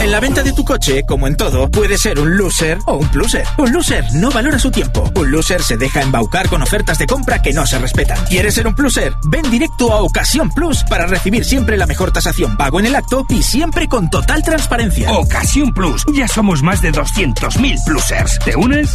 En la venta de tu coche, como en todo, puede ser un loser o un pluser. Un loser no valora su tiempo. Un loser se deja embaucar con ofertas de compra que no se respetan. ¿Quieres ser un pluser? Ven directo a Ocasión Plus para recibir siempre la mejor tasación pago en el acto y siempre con total transparencia. Ocasión Plus. Ya somos más de 200.000 plusers. ¿Te unes?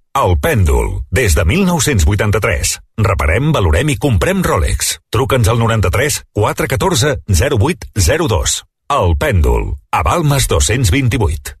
El Pèndol, des de 1983. Reparem, valorem i comprem Rolex. Truca'ns al 93 414 0802. El Pèndol, a Balmes 228.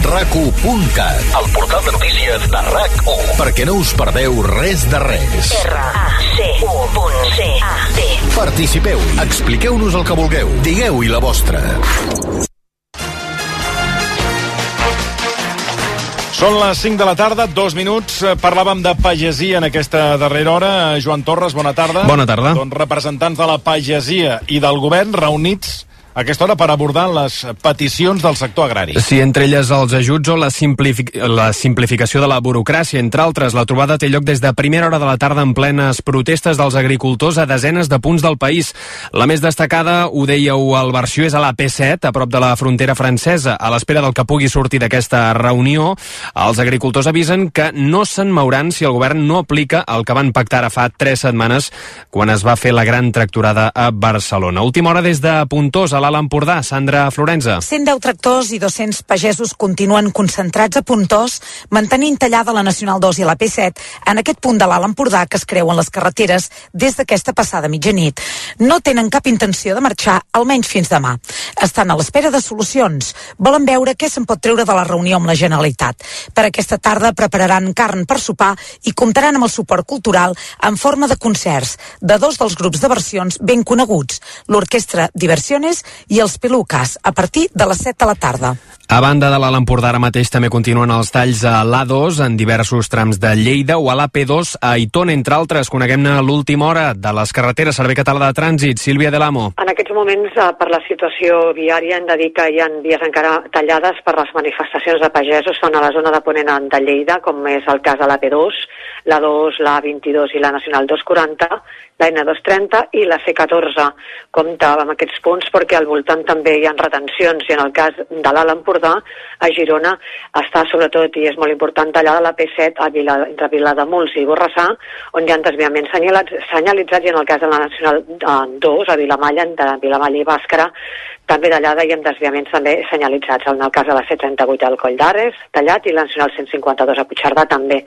RAC1.cat, el portal de notícies de RAC1. Perquè no us perdeu res de res. R-A-C-U.C-A-T. Participeu, expliqueu-nos el que vulgueu, digueu-hi la vostra. Són les 5 de la tarda, dos minuts. Eh, Parlàvem de pagesia en aquesta darrera hora. Eh, Joan Torres, bona tarda. Bona tarda. Doncs representants de la pagesia i del govern reunits a aquesta hora per abordar les peticions del sector agrari. Sí, entre elles els ajuts o la, simplific la simplificació de la burocràcia. Entre altres, la trobada té lloc des de primera hora de la tarda en plenes protestes dels agricultors a desenes de punts del país. La més destacada, ho dèieu al versió, és a la P7, a prop de la frontera francesa. A l'espera del que pugui sortir d'aquesta reunió, els agricultors avisen que no se'n mouran si el govern no aplica el que van pactar ara fa tres setmanes quan es va fer la gran tractorada a Barcelona. Última hora des de Puntós, a l'Alt Empordà. Sandra Florenza. 110 tractors i 200 pagesos continuen concentrats a Puntós, mantenint tallada la Nacional 2 i la P7 en aquest punt de l'Alt Empordà que es creuen les carreteres des d'aquesta passada mitjanit. No tenen cap intenció de marxar, almenys fins demà. Estan a l'espera de solucions. Volen veure què se'n pot treure de la reunió amb la Generalitat. Per aquesta tarda prepararan carn per sopar i comptaran amb el suport cultural en forma de concerts de dos dels grups de versions ben coneguts, l'Orquestra Diversiones i els Pelucas, a partir de les 7 de la tarda. A banda de l'Alt Empordà, ara mateix també continuen els talls a l'A2 en diversos trams de Lleida o a l'AP2 a Itona, entre altres. Coneguem-ne l'última hora de les carreteres Servei Català de Trànsit. Sílvia de l'Amo. En aquests moments, eh, per la situació viària, hem de dir que hi ha vies encara tallades per les manifestacions de pagesos, són a la zona de Ponent de Lleida, com és el cas de l'AP2, la 2, la 22 i la Nacional 240, la N230 i la C14. Compte amb aquests punts perquè al voltant també hi ha retencions i en el cas de l'Alt Empordà, a Girona, està sobretot, i és molt important, tallada la P7 a Vila, entre Vilademuls i Borrassà, on hi ha desviaments senyalitzats, senyalitzats i en el cas de la Nacional 2, a Vilamalla, entre Vilamalla i Bàscara, també tallada i amb desviaments també senyalitzats. En el cas de la C38 al Coll d'Ares, tallat, i la Nacional 152 a Puigcerdà també.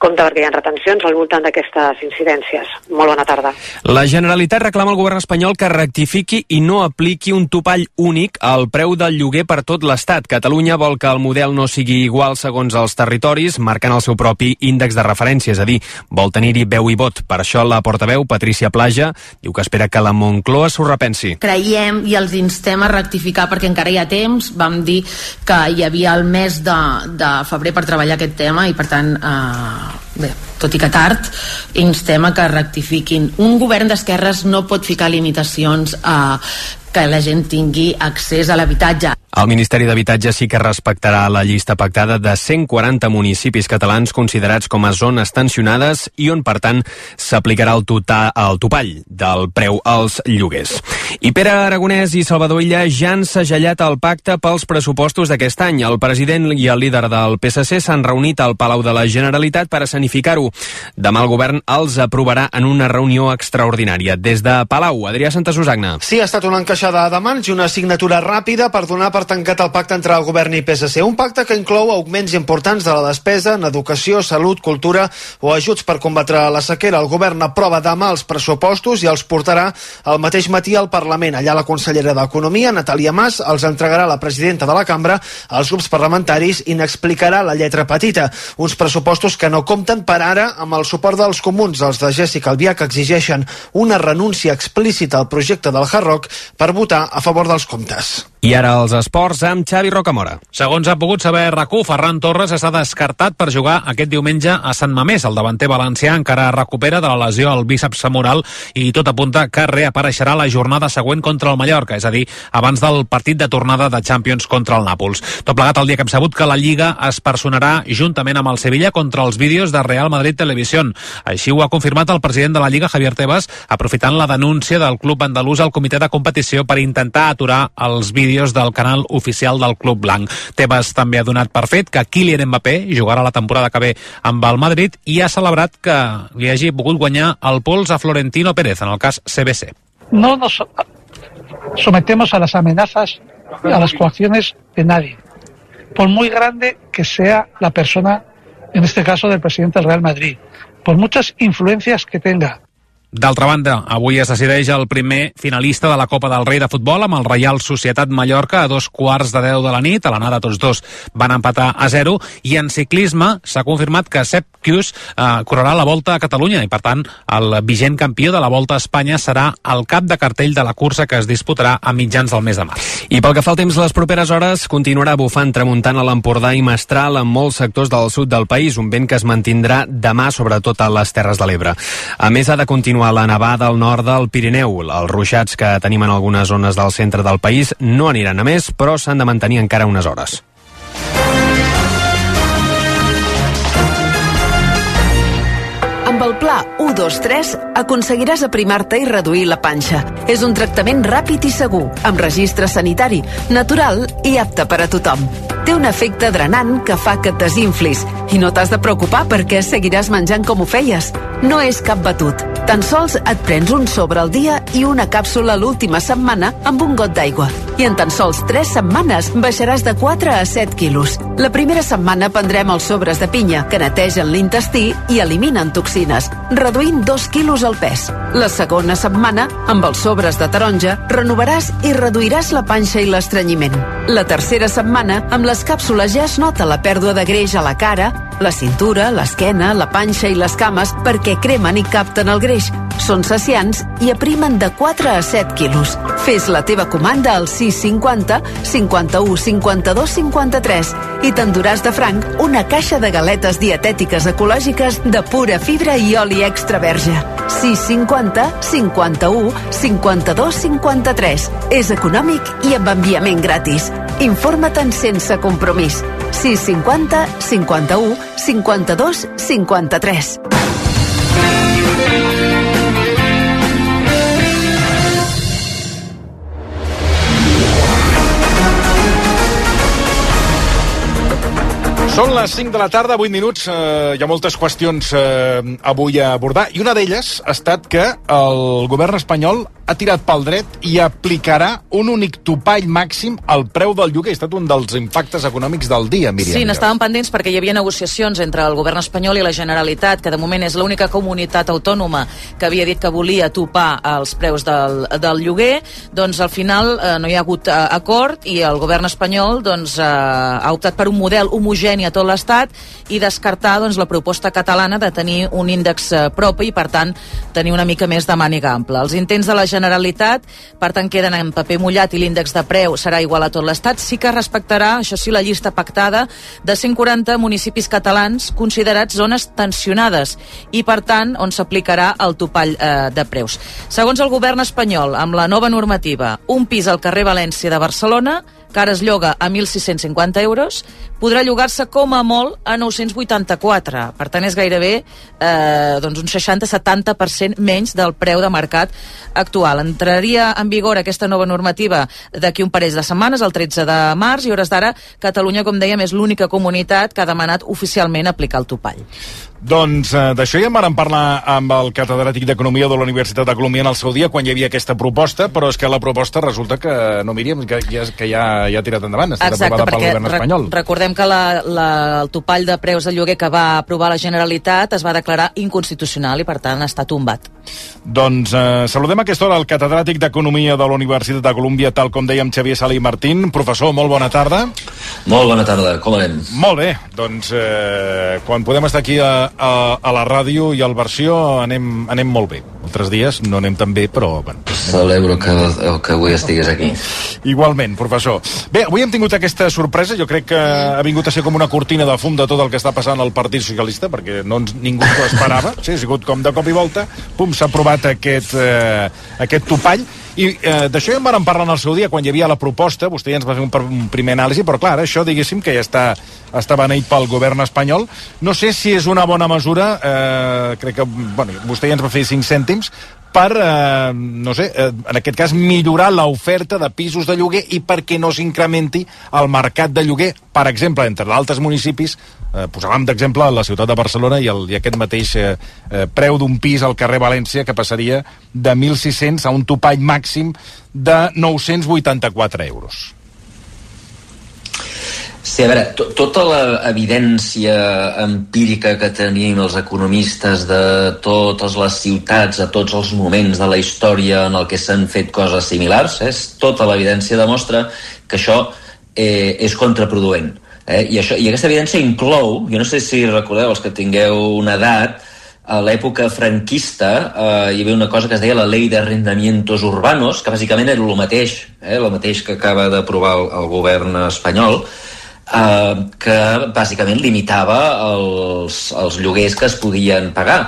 Compte perquè hi ha retencions al voltant d'aquestes incidències. Molt bona tarda. La Generalitat reclama al govern espanyol que rectifiqui i no apliqui un topall únic al preu del lloguer per tot l'Estat. Catalunya vol que el model no sigui igual segons els territoris, marcant el seu propi índex de referència, és a dir, vol tenir-hi veu i vot. Per això la portaveu, Patricia Plaja, diu que espera que la Moncloa s'ho repensi. Creiem i els instem anem a rectificar perquè encara hi ha temps. Vam dir que hi havia el mes de, de febrer per treballar aquest tema i per tant eh, bé, tot i que tard, instem a que rectifiquin. Un govern d'esquerres no pot ficar limitacions a que la gent tingui accés a l'habitatge. El Ministeri d'Habitatge sí que respectarà la llista pactada de 140 municipis catalans considerats com a zones tensionades i on, per tant, s'aplicarà el, tota, el topall del preu als lloguers. I Pere Aragonès i Salvador Illa ja han segellat el pacte pels pressupostos d'aquest any. El president i el líder del PSC s'han reunit al Palau de la Generalitat per escenificar-ho. Demà el govern els aprovarà en una reunió extraordinària. Des de Palau, Adrià Santa Susagna. Sí, ha estat una encaixada de mans i una signatura ràpida per donar per tancat el pacte entre el govern i PSC. Un pacte que inclou augments importants de la despesa en educació, salut, cultura o ajuts per combatre la sequera. El govern aprova demà els pressupostos i els portarà el mateix matí al Parlament. Allà la consellera d'Economia, Natàlia Mas, els entregarà la presidenta de la cambra als grups parlamentaris i n'explicarà la lletra petita. Uns pressupostos que no compten per ara amb el suport dels comuns, els de Jessica Albià, que exigeixen una renúncia explícita al projecte del Hard Rock per votar a favor dels comptes. I ara els esports amb Xavi Rocamora. Segons ha pogut saber rac Ferran Torres està descartat per jugar aquest diumenge a Sant Mamés. El davanter valencià encara recupera de la lesió al bíceps femoral i tot apunta que reapareixerà la jornada següent contra el Mallorca, és a dir, abans del partit de tornada de Champions contra el Nàpols. Tot plegat el dia que hem sabut que la Lliga es personarà juntament amb el Sevilla contra els vídeos de Real Madrid Televisió. Així ho ha confirmat el president de la Lliga, Javier Tebas, aprofitant la denúncia del club andalús al comitè de competició per intentar aturar els vídeos vídeos del canal oficial del Club Blanc. Tebas també ha donat per fet que Kylian Mbappé jugarà la temporada que ve amb el Madrid i ha celebrat que li hagi pogut guanyar el pols a Florentino Pérez, en el cas CBC. No nos sometemos a las amenazas y a las coacciones de nadie, por muy grande que sea la persona, en este caso del presidente del Real Madrid, por muchas influencias que tenga, D'altra banda, avui es decideix el primer finalista de la Copa del Rei de Futbol amb el Reial Societat Mallorca a dos quarts de deu de la nit. A l'anada tots dos van empatar a zero. I en ciclisme s'ha confirmat que Sepp Kuss eh, correrà la Volta a Catalunya i, per tant, el vigent campió de la Volta a Espanya serà el cap de cartell de la cursa que es disputarà a mitjans del mes de març. I pel que fa al temps, les properes hores continuarà bufant tramuntant a l'Empordà i Mestral en molts sectors del sud del país, un vent que es mantindrà demà sobretot a les Terres de l'Ebre. A més, ha de continuar continua la nevada al nord del Pirineu. Els ruixats que tenim en algunes zones del centre del país no aniran a més, però s'han de mantenir encara unes hores. Amb el pla 123 aconseguiràs aprimar-te i reduir la panxa. És un tractament ràpid i segur, amb registre sanitari, natural i apte per a tothom. Té un efecte drenant que fa que et desinflis i no t'has de preocupar perquè seguiràs menjant com ho feies. No és cap batut. Tan sols et prens un sobre al dia i una càpsula l'última setmana amb un got d'aigua. I en tan sols 3 setmanes baixaràs de 4 a 7 quilos. La primera setmana prendrem els sobres de pinya, que netegen l'intestí i eliminen toxines, reduint 2 quilos al pes. La segona setmana, amb els sobres de taronja, renovaràs i reduiràs la panxa i l'estrenyiment. La tercera setmana, amb les càpsules ja es nota la pèrdua de greix a la cara, la cintura, l'esquena, la panxa i les cames perquè cremen i capten el greix. Són saciants i aprimen de 4 a 7 quilos. Fes la teva comanda al 650 51 52 53 i t'enduràs de franc una caixa de galetes dietètiques ecològiques de pura fibra i oli extra verge. 650 51 52 53. És econòmic i amb enviament gratis. Informa't sense compromís. 650 51 52 53. Són les 5 de la tarda, 8 minuts. Eh, hi ha moltes qüestions eh, avui a abordar i una d'elles ha estat que el govern espanyol ha tirat pel dret i aplicarà un únic topall màxim al preu del lloguer. Ha estat un dels impactes econòmics del dia, Míriam. Sí, n'estàvem pendents perquè hi havia negociacions entre el govern espanyol i la Generalitat, que de moment és l'única comunitat autònoma que havia dit que volia topar els preus del, del lloguer. Doncs al final eh, no hi ha hagut eh, acord i el govern espanyol doncs, eh, ha optat per un model homogeni a tot l'Estat i descartar doncs, la proposta catalana de tenir un índex eh, propi i, per tant, tenir una mica més de màniga ampla. Els intents de la Generalitat Generalitat, per tant queden en paper mullat i l'índex de preu serà igual a tot l'Estat. Sí que respectarà, això sí, la llista pactada de 140 municipis catalans considerats zones tensionades i, per tant, on s'aplicarà el topall eh, de preus. Segons el govern espanyol, amb la nova normativa, un pis al carrer València de Barcelona que ara es lloga a 1.650 euros, podrà llogar-se com a molt a 984. Per tant, és gairebé eh, doncs un 60-70% menys del preu de mercat actual. Entraria en vigor aquesta nova normativa d'aquí un parell de setmanes, el 13 de març, i hores d'ara Catalunya, com dèiem, és l'única comunitat que ha demanat oficialment aplicar el topall. Doncs eh, d'això ja en vàrem parlar amb el catedràtic d'Economia de la Universitat de Colòmbia en el seu dia, quan hi havia aquesta proposta, però és que la proposta resulta que, no Míriam, que, ja, que ja, ja ha tirat endavant, ha estat Exacte, aprovada pel govern espanyol. recordem que la, la, el topall de preus de lloguer que va aprovar la Generalitat es va declarar inconstitucional i, per tant, està tombat. Doncs eh, saludem a aquesta hora el catedràtic d'Economia de la Universitat de Colòmbia, tal com dèiem Xavier Salí Martín. Professor, molt bona tarda. Molt bona tarda, com anem? Molt bé, doncs eh, quan podem estar aquí a, a, a la ràdio i al versió anem, anem molt bé. Altres dies no anem tan bé, però... Bueno, Celebro que, que avui estigués aquí. Igualment, professor. Bé, avui hem tingut aquesta sorpresa, jo crec que ha vingut a ser com una cortina de fum de tot el que està passant al Partit Socialista, perquè no ens, ningú s'ho esperava, sí, ha sigut com de cop i volta, pum, s'ha aprovat aquest, eh, aquest topall, i eh, d'això ja en vam parlar en el seu dia, quan hi havia la proposta, vostè ja ens va fer un, un primer anàlisi, però clar, això diguéssim que ja està, està beneït pel govern espanyol. No sé si és una bona mesura, eh, crec que, bueno, vostè ja ens va fer 5 cèntims, per, eh, no sé, eh, en aquest cas, millorar l'oferta de pisos de lloguer i perquè no s'incrementi el mercat de lloguer, per exemple, entre d'altres municipis, eh, posàvem d'exemple la ciutat de Barcelona i, el, i aquest mateix eh, eh, preu d'un pis al carrer València que passaria de 1.600 a un topall màxim de 984 euros. Sí, a veure, to tota l'evidència empírica que tenim els economistes de totes les ciutats a tots els moments de la història en el que s'han fet coses similars, eh? tota l'evidència demostra que això eh, és contraproduent. Eh? I, això, I aquesta evidència inclou, jo no sé si recordeu els que tingueu una edat, a l'època franquista eh, hi havia una cosa que es deia la Ley de Arrendamientos Urbanos, que bàsicament era el mateix, eh, el mateix que acaba d'aprovar el, el govern espanyol, eh, que bàsicament limitava els, els lloguers que es podien pagar.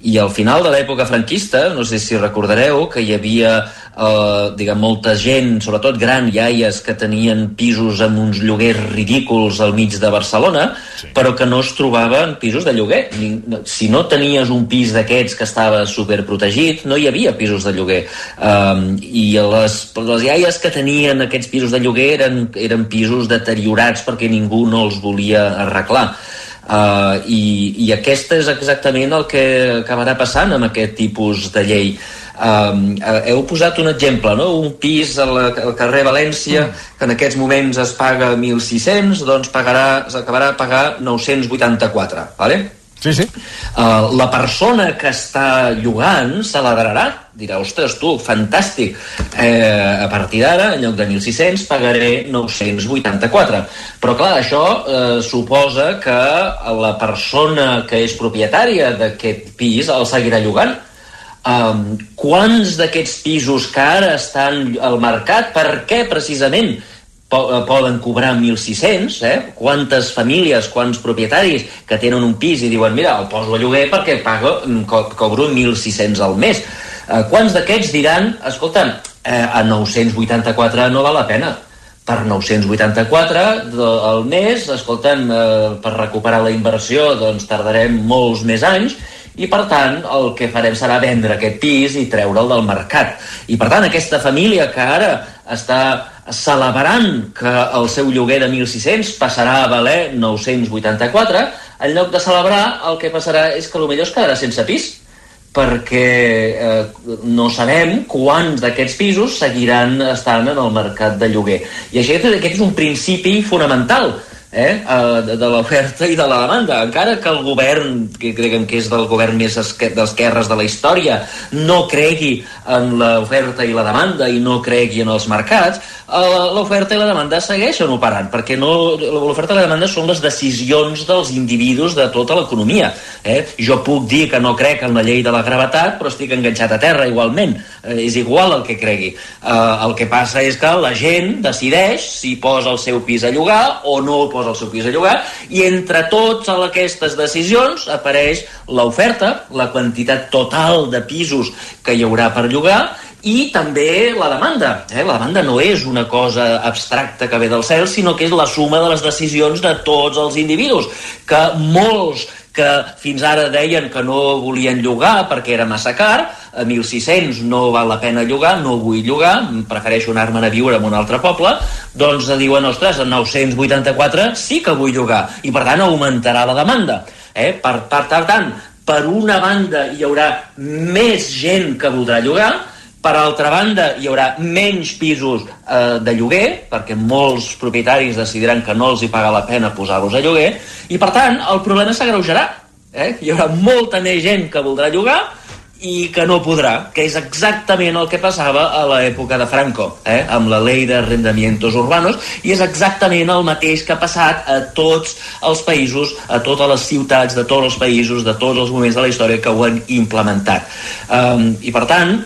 I al final de l'època franquista, no sé si recordareu, que hi havia eh, diguem, molta gent, sobretot gran, iaies, que tenien pisos amb uns lloguers ridículs al mig de Barcelona, sí. però que no es trobaven pisos de lloguer. Si no tenies un pis d'aquests que estava superprotegit, no hi havia pisos de lloguer. Um, I les, les iaies que tenien aquests pisos de lloguer eren, eren pisos deteriorats perquè ningú no els volia arreglar. Uh, i, I aquest és exactament el que acabarà passant amb aquest tipus de llei. Um, uh, heu posat un exemple, no? un pis al, al carrer València mm. que en aquests moments es paga 1.600 doncs pagarà, s'acabarà a pagar 984 vale? Sí, sí. Uh, la persona que està llogant celebrarà, dirà, ostres, tu, fantàstic, eh, a partir d'ara, en lloc de 1.600, pagaré 984. Però, clar, això eh, suposa que la persona que és propietària d'aquest pis el seguirà llogant. Um, quants d'aquests pisos que ara estan al mercat, per què precisament poden cobrar 1.600, eh? Quantes famílies, quants propietaris que tenen un pis i diuen mira, el poso a lloguer perquè pago, co cobro 1.600 al mes. Eh, quants d'aquests diran, escolta, eh, a 984 no val la pena, per 984 al mes, escolta'm, eh, per recuperar la inversió doncs tardarem molts més anys i per tant el que farem serà vendre aquest pis i treure'l del mercat. I per tant aquesta família que ara està celebrant que el seu lloguer de 1.600 passarà a valer 984, en lloc de celebrar el que passarà és que potser es quedarà sense pis perquè eh, no sabem quants d'aquests pisos seguiran estant en el mercat de lloguer. I això, aquest és un principi fonamental eh, eh, de, de l'oferta i de la demanda. Encara que el govern, que creguem que és del govern més d'esquerres de la història, no cregui en l'oferta i la demanda i no cregui en els mercats, eh, l'oferta i la demanda segueixen operant, perquè no, l'oferta i la demanda són les decisions dels individus de tota l'economia. Eh? Jo puc dir que no crec en la llei de la gravetat, però estic enganxat a terra igualment. Eh, és igual el que cregui. Eh, el que passa és que la gent decideix si posa el seu pis a llogar o no el posa el seu pis a llogar i entre totes aquestes decisions apareix l'oferta, la quantitat total de pisos que hi haurà per llogar i també la demanda. Eh? La demanda no és una cosa abstracta que ve del cel, sinó que és la suma de les decisions de tots els individus, que molts que fins ara deien que no volien llogar perquè era massa car, a 1.600 no val la pena llogar, no vull llogar, prefereixo anar-me'n a viure en un altre poble, doncs diuen, ostres, a 984 sí que vull llogar, i per tant augmentarà la demanda. Eh? Per, per, per tant, per una banda hi haurà més gent que voldrà llogar, per altra banda, hi haurà menys pisos eh, de lloguer, perquè molts propietaris decidiran que no els hi paga la pena posar-los a lloguer, i per tant, el problema s'agreujarà. Eh? Hi haurà molta més gent que voldrà llogar i que no podrà, que és exactament el que passava a l'època de Franco, eh? amb la llei d'arrendamientos urbanos, i és exactament el mateix que ha passat a tots els països, a totes les ciutats de tots els països, de tots els moments de la història que ho han implementat. Um, I per tant,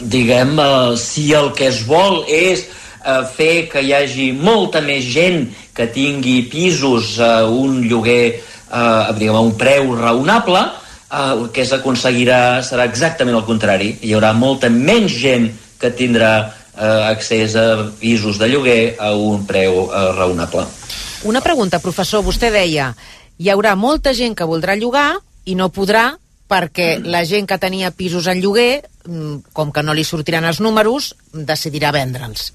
diguem, uh, si el que es vol és uh, fer que hi hagi molta més gent que tingui pisos a uh, un lloguer uh, diguem, a un preu raonable, eh, el que s'aconseguirà serà exactament el contrari. Hi haurà molta menys gent que tindrà eh, accés a pisos de lloguer a un preu eh, raonable. Una pregunta, professor. Vostè deia hi haurà molta gent que voldrà llogar i no podrà perquè la gent que tenia pisos en lloguer, mm, com que no li sortiran els números, decidirà vendre'ls.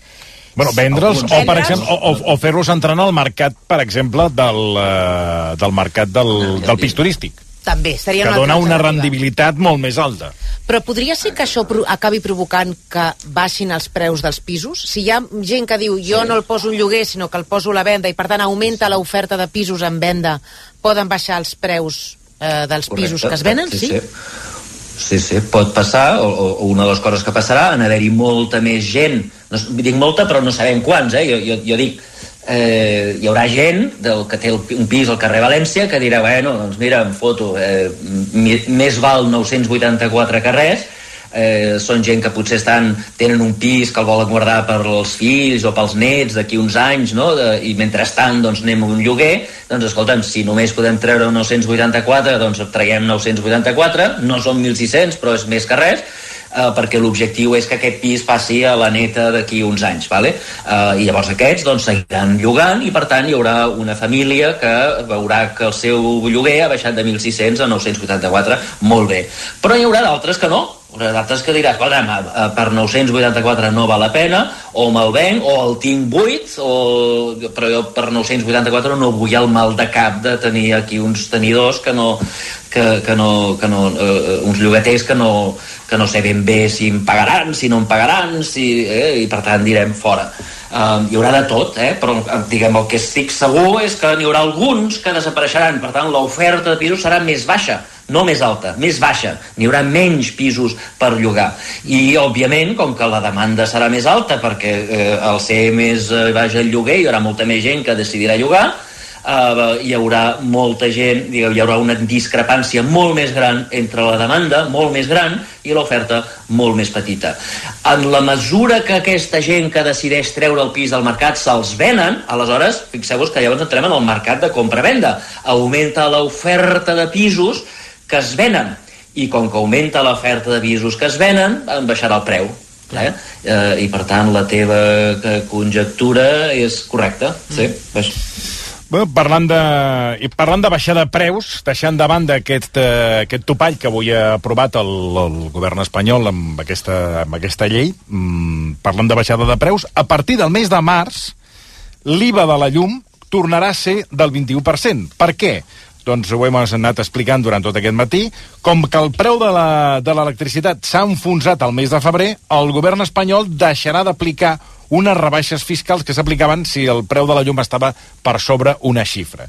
Bueno, vendre'ls o, per exemple, o, o, o fer-los entrar al mercat, per exemple, del, uh, del mercat del, del pis turístic. També, seria que una dona una rendibilitat molt més alta. Però podria ser que això acabi provocant que baixin els preus dels pisos? Si hi ha gent que diu jo no el poso en lloguer, sinó que el poso a la venda i per tant augmenta l'oferta de pisos en venda, poden baixar els preus eh, dels Correcte, pisos que es venen? sí, sí. Sí, sí, pot passar, o, o una de les coses que passarà, en haver-hi molta més gent, no, dic molta però no sabem quants, eh? jo, jo, jo dic, eh, hi haurà gent del que té el, un pis al carrer València que dirà, bueno, doncs mira, em foto, eh, més val 984 que res, eh, són gent que potser estan, tenen un pis que el volen guardar per als fills o pels nets d'aquí uns anys, no? De, i mentrestant doncs, anem a un lloguer, doncs escolta'm, si només podem treure 984, doncs traiem 984, no són 1.600, però és més que res, eh, perquè l'objectiu és que aquest pis passi a la neta d'aquí uns anys, vale? eh, i llavors aquests doncs, seguiran llogant i per tant hi haurà una família que veurà que el seu lloguer ha baixat de 1.600 a 984, molt bé. Però hi haurà d'altres que no, hi haurà d'altres que diràs, escolta'm, eh, per 984 no val la pena, o me'l venc, o el tinc buit, o... però jo per 984 no vull el mal de cap de tenir aquí uns tenidors que no, que, que no, que no eh, uns llogaters que no, que no sé ben bé si em pagaran, si no em pagaran, si, eh, i per tant direm fora. Uh, hi haurà de tot, eh? però eh, diguem, el que estic segur és que n'hi haurà alguns que desapareixeran, per tant l'oferta de pisos serà més baixa, no més alta, més baixa. N'hi haurà menys pisos per llogar. I, òbviament, com que la demanda serà més alta, perquè eh, al ser més eh, baix el lloguer hi haurà molta més gent que decidirà llogar, uh, hi haurà molta gent, digueu, hi haurà una discrepància molt més gran entre la demanda, molt més gran, i l'oferta molt més petita. En la mesura que aquesta gent que decideix treure el pis del mercat se'ls venen, aleshores, fixeu-vos que llavors entrem en el mercat de compra-venda. Augmenta l'oferta de pisos que es venen, i com que augmenta l'oferta de pisos que es venen, en baixarà el preu. Eh? Eh, I per tant la teva eh, conjectura és correcta. Sí, baix. Bueno, parlant de, i parlant de baixar de preus, deixant de banda aquest, eh, aquest topall que avui ha aprovat el, el govern espanyol amb aquesta, amb aquesta llei, mm, parlant de baixada de preus, a partir del mes de març l'IVA de la llum tornarà a ser del 21%. Per què? Doncs ho hem anat explicant durant tot aquest matí. Com que el preu de l'electricitat s'ha enfonsat al mes de febrer, el govern espanyol deixarà d'aplicar unes rebaixes fiscals que s'aplicaven si el preu de la llum estava per sobre una xifra.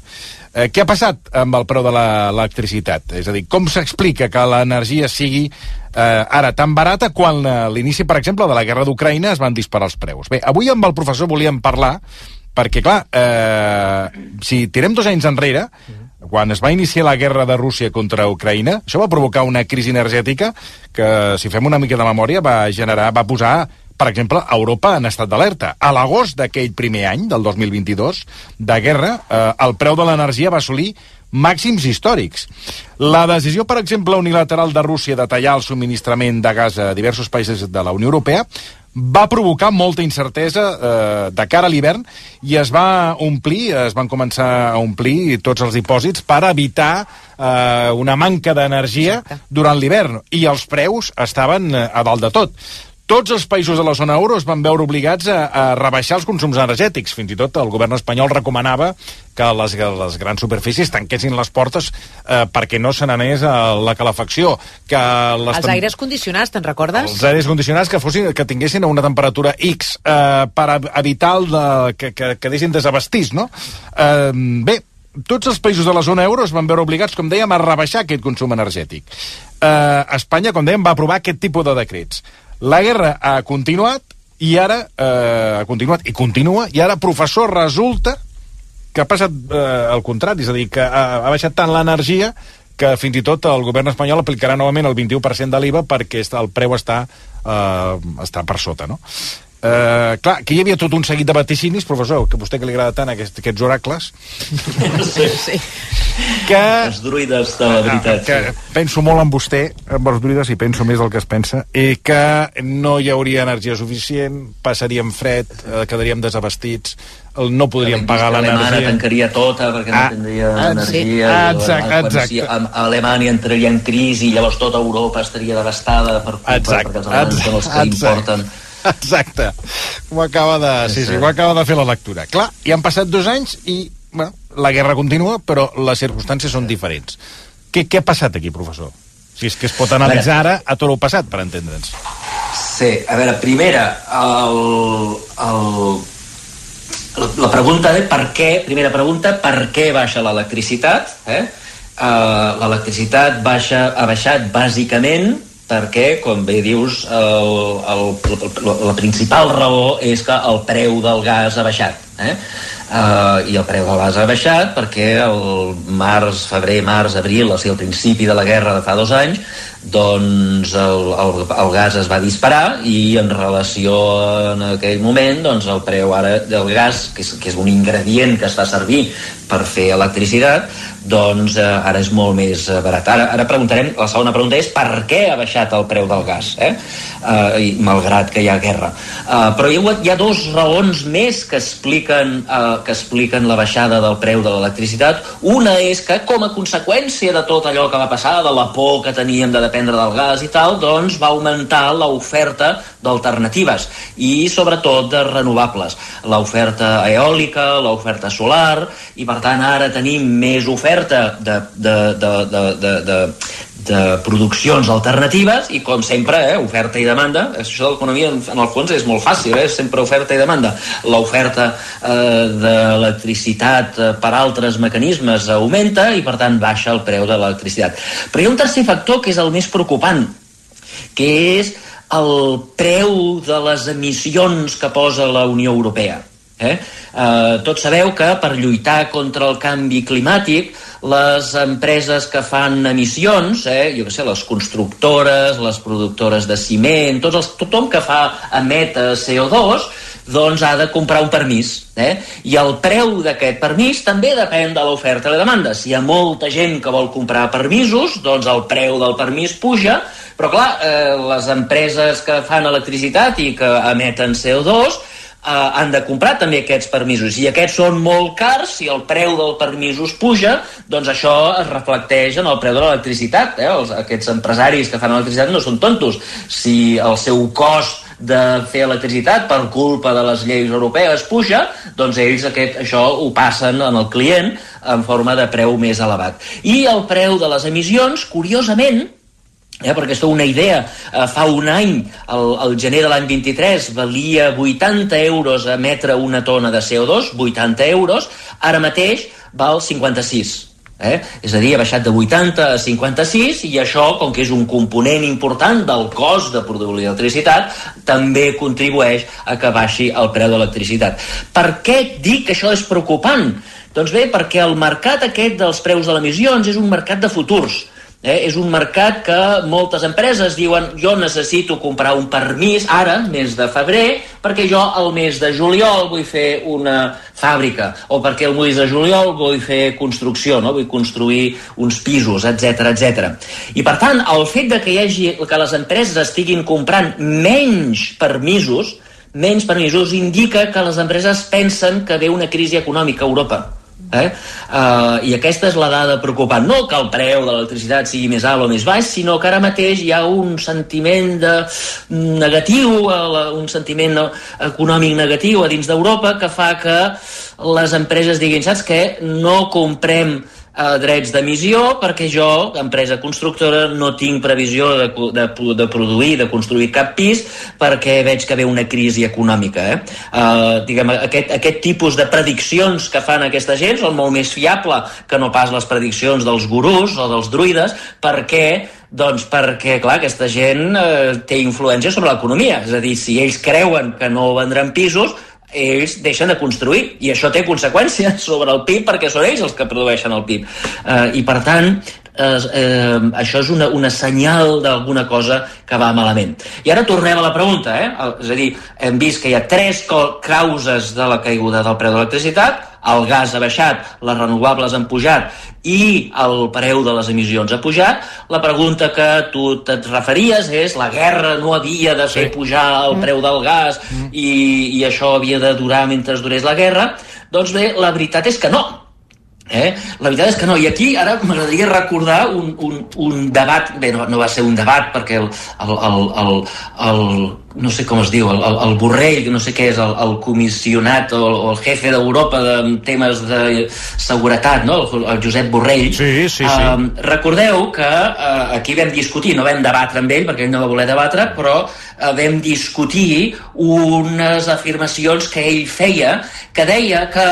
Eh, què ha passat amb el preu de l'electricitat? És a dir, com s'explica que l'energia sigui eh, ara tan barata quan a l'inici, per exemple, de la guerra d'Ucraïna es van disparar els preus? Bé, avui amb el professor volíem parlar perquè, clar, eh, si tirem dos anys enrere, quan es va iniciar la guerra de Rússia contra Ucraïna, això va provocar una crisi energètica que, si fem una mica de memòria, va generar, va posar per exemple, Europa en estat d'alerta. A l'agost d'aquell primer any, del 2022, de guerra, eh, el preu de l'energia va assolir màxims històrics. La decisió, per exemple, unilateral de Rússia de tallar el subministrament de gas a diversos països de la Unió Europea va provocar molta incertesa eh, de cara a l'hivern i es va omplir, es van començar a omplir tots els dipòsits per evitar eh, una manca d'energia durant l'hivern i els preus estaven eh, a dalt de tot tots els països de la zona euro es van veure obligats a, a rebaixar els consums energètics. Fins i tot el govern espanyol recomanava que les, les grans superfícies tanquessin les portes eh, perquè no se n'anés a la calefacció. Que les els aires condicionats, te'n recordes? Els aires condicionats que, fossin, que tinguessin una temperatura X eh, per evitar el de, que, que quedessin desabastits, no? Eh, bé, tots els països de la zona euro es van veure obligats, com dèiem, a rebaixar aquest consum energètic. Eh, Espanya, com dèiem, va aprovar aquest tipus de decrets. La guerra ha continuat i ara eh, ha continuat i continua i ara, professor, resulta que ha passat eh, el contrari, és a dir, que ha, ha baixat tant l'energia que fins i tot el govern espanyol aplicarà novament el 21% de l'IVA perquè el preu està, eh, està per sota, no? Uh, clar, que hi havia tot un seguit de vaticinis, professor, que a vostè que li agrada tant aquest, aquests oracles, sí. sí. que... Els druides de la veritat. Que sí. penso molt en vostè, amb els druides, i penso més el que es pensa, i que no hi hauria energia suficient, passaríem fred, eh, quedaríem desabastits, no podríem pagar l'energia. Alemanya tancaria tota perquè no ah, tindria ah, energia. Sí. Exacte, exacte. Si Alemanya entraria en crisi i llavors tota Europa estaria devastada per culpa, exacte, perquè els alemans són els que exacte. importen Exacte. Ho acaba de... Sí, sí, ho acaba de fer la lectura. Clar, i han passat dos anys i, bueno, la guerra continua, però les circumstàncies són diferents. Què, què ha passat aquí, professor? Si és que es pot analitzar ara a tot el passat, per entendre'ns. Sí, a veure, primera, el, el, la pregunta de per què, primera pregunta, per què baixa l'electricitat? Eh? Uh, l'electricitat baixa, ha baixat bàsicament perquè, com bé dius, el, el, la, principal raó és que el preu del gas ha baixat. Eh? Uh, I el preu del gas ha baixat perquè el març, febrer, març, abril, o sigui, al principi de la guerra de fa dos anys, doncs el, el, el gas es va disparar i en relació en aquell moment doncs el preu ara del gas, que és, que és un ingredient que es fa servir per fer electricitat, doncs eh, ara és molt més eh, barat. Ara, ara preguntarem, la segona pregunta és per què ha baixat el preu del gas, eh? I, malgrat que hi ha guerra. Uh, però hi ha, hi ha dos raons més que expliquen, uh, que expliquen la baixada del preu de l'electricitat. Una és que, com a conseqüència de tot allò que va passar, de la por que teníem de dependre del gas i tal, doncs va augmentar l'oferta d'alternatives i sobretot de renovables. L'oferta eòlica, l'oferta solar, i per tant ara tenim més oferta de, de, de, de, de, de, de produccions alternatives i com sempre, eh, oferta i demanda. Això de l'economia en, en el fons és molt fàcil eh, sempre oferta i demanda. L'oferta eh, d'electricitat eh, per altres mecanismes augmenta i per tant baixa el preu de l'electricitat. Però hi ha un tercer factor que és el més preocupant que és el preu de les emissions que posa la Unió Europea Eh? Eh, tots sabeu que per lluitar contra el canvi climàtic les empreses que fan emissions, eh, jo què sé, les constructores, les productores de ciment, tots els, tothom que fa emet CO2, doncs ha de comprar un permís. Eh? I el preu d'aquest permís també depèn de l'oferta i la demanda. Si hi ha molta gent que vol comprar permisos, doncs el preu del permís puja, però clar, eh, les empreses que fan electricitat i que emeten CO2 eh, han de comprar també aquests permisos i aquests són molt cars, si el preu del permisos puja, doncs això es reflecteix en el preu de l'electricitat. Eh? Els, aquests empresaris que fan electricitat no són tontos. Si el seu cost de fer electricitat per culpa de les lleis europees puja, doncs ells aquest, això ho passen en el client en forma de preu més elevat. I el preu de les emissions, curiosament, Eh, perquè aquesta una idea, eh, fa un any, el, el gener de l'any 23, valia 80 euros emetre una tona de CO2, 80 euros, ara mateix val 56. Eh? És a dir, ha baixat de 80 a 56 i això, com que és un component important del cost de produir l'electricitat, també contribueix a que baixi el preu de l'electricitat. Per què dic que això és preocupant? Doncs bé, perquè el mercat aquest dels preus de les emissions és un mercat de futurs Eh? És un mercat que moltes empreses diuen jo necessito comprar un permís ara, mes de febrer, perquè jo el mes de juliol vull fer una fàbrica, o perquè el mes de juliol vull fer construcció, no? vull construir uns pisos, etc etc. I per tant, el fet de que hi hagi que les empreses estiguin comprant menys permisos, menys permisos indica que les empreses pensen que ve una crisi econòmica a Europa Eh? Uh, I aquesta és la dada preocupant. No que el preu de l'electricitat sigui més alt o més baix, sinó que ara mateix hi ha un sentiment de negatiu, un sentiment econòmic negatiu a dins d'Europa que fa que les empreses diguin, saps què? No comprem eh, drets d'emissió perquè jo, empresa constructora, no tinc previsió de, de, de produir, de construir cap pis perquè veig que ve una crisi econòmica. Eh? Eh, diguem, aquest, aquest tipus de prediccions que fan aquesta gent són molt més fiable que no pas les prediccions dels gurús o dels druides perquè doncs perquè, clar, aquesta gent eh, té influència sobre l'economia. És a dir, si ells creuen que no vendran pisos, ells deixen de construir i això té conseqüències sobre el PIB perquè són ells els que produeixen el PIB. Eh, i per tant eh, eh, això és una, una senyal d'alguna cosa que va malament. I ara tornem a la pregunta, eh? és a dir, hem vist que hi ha tres causes de la caiguda del preu de l'electricitat, el gas ha baixat, les renovables han pujat i el preu de les emissions ha pujat, la pregunta que tu et referies és la guerra no havia de fer sí. pujar el preu del gas mm. i, i això havia de durar mentre durés la guerra, doncs bé, la veritat és que no, Eh? La veritat és que no, i aquí ara m'agradaria recordar un, un, un debat, bé, no, no va ser un debat perquè el, el, el, el, el no sé com es diu, el, el, el Borrell, no sé què és, el, el comissionat o el, el jefe d'Europa de temes de seguretat, no? el, el Josep Borrell. Sí, sí, sí. Um, recordeu que uh, aquí vam discutir, no vam debatre amb ell perquè ell no va voler debatre, però uh, vam discutir unes afirmacions que ell feia que deia que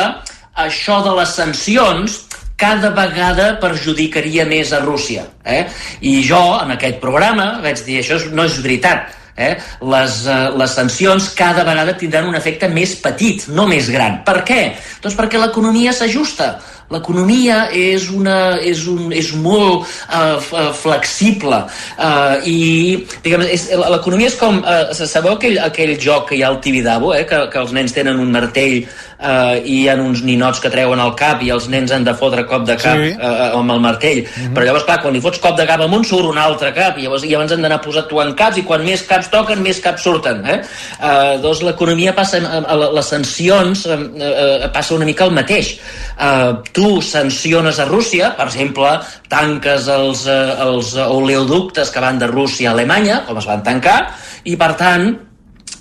això de les sancions cada vegada perjudicaria més a Rússia. Eh? I jo, en aquest programa, vaig dir, això no és veritat. Eh? Les, uh, les sancions cada vegada tindran un efecte més petit, no més gran. Per què? Doncs perquè l'economia s'ajusta l'economia és, una, és, un, és molt uh, flexible uh, i l'economia és com uh, sabeu aquell, aquell joc que hi ha al Tibidabo eh, que, que els nens tenen un martell uh, i hi ha uns ninots que treuen el cap i els nens han de fotre cop de cap sí. uh, amb el martell mm -hmm. però llavors clar, quan li fots cop de cap amunt surt un altre cap i llavors, i llavors han d'anar posant en caps i quan més caps toquen més caps surten eh? uh, doncs l'economia passa a, les sancions uh, uh, passa una mica el mateix uh, tu sanciones a Rússia, per exemple, tanques els, eh, els oleoductes que van de Rússia a Alemanya, com es van tancar, i per tant,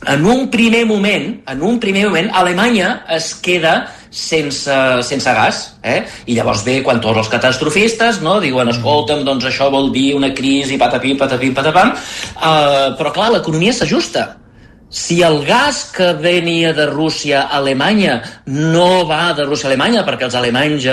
en un primer moment, en un primer moment, Alemanya es queda sense, sense gas, eh? I llavors ve quan tots els catastrofistes no, diuen, escolta'm, doncs això vol dir una crisi, patapim, patapim, patapam, uh, però clar, l'economia s'ajusta, si el gas que venia de Rússia a Alemanya no va de Rússia a Alemanya perquè els alemanys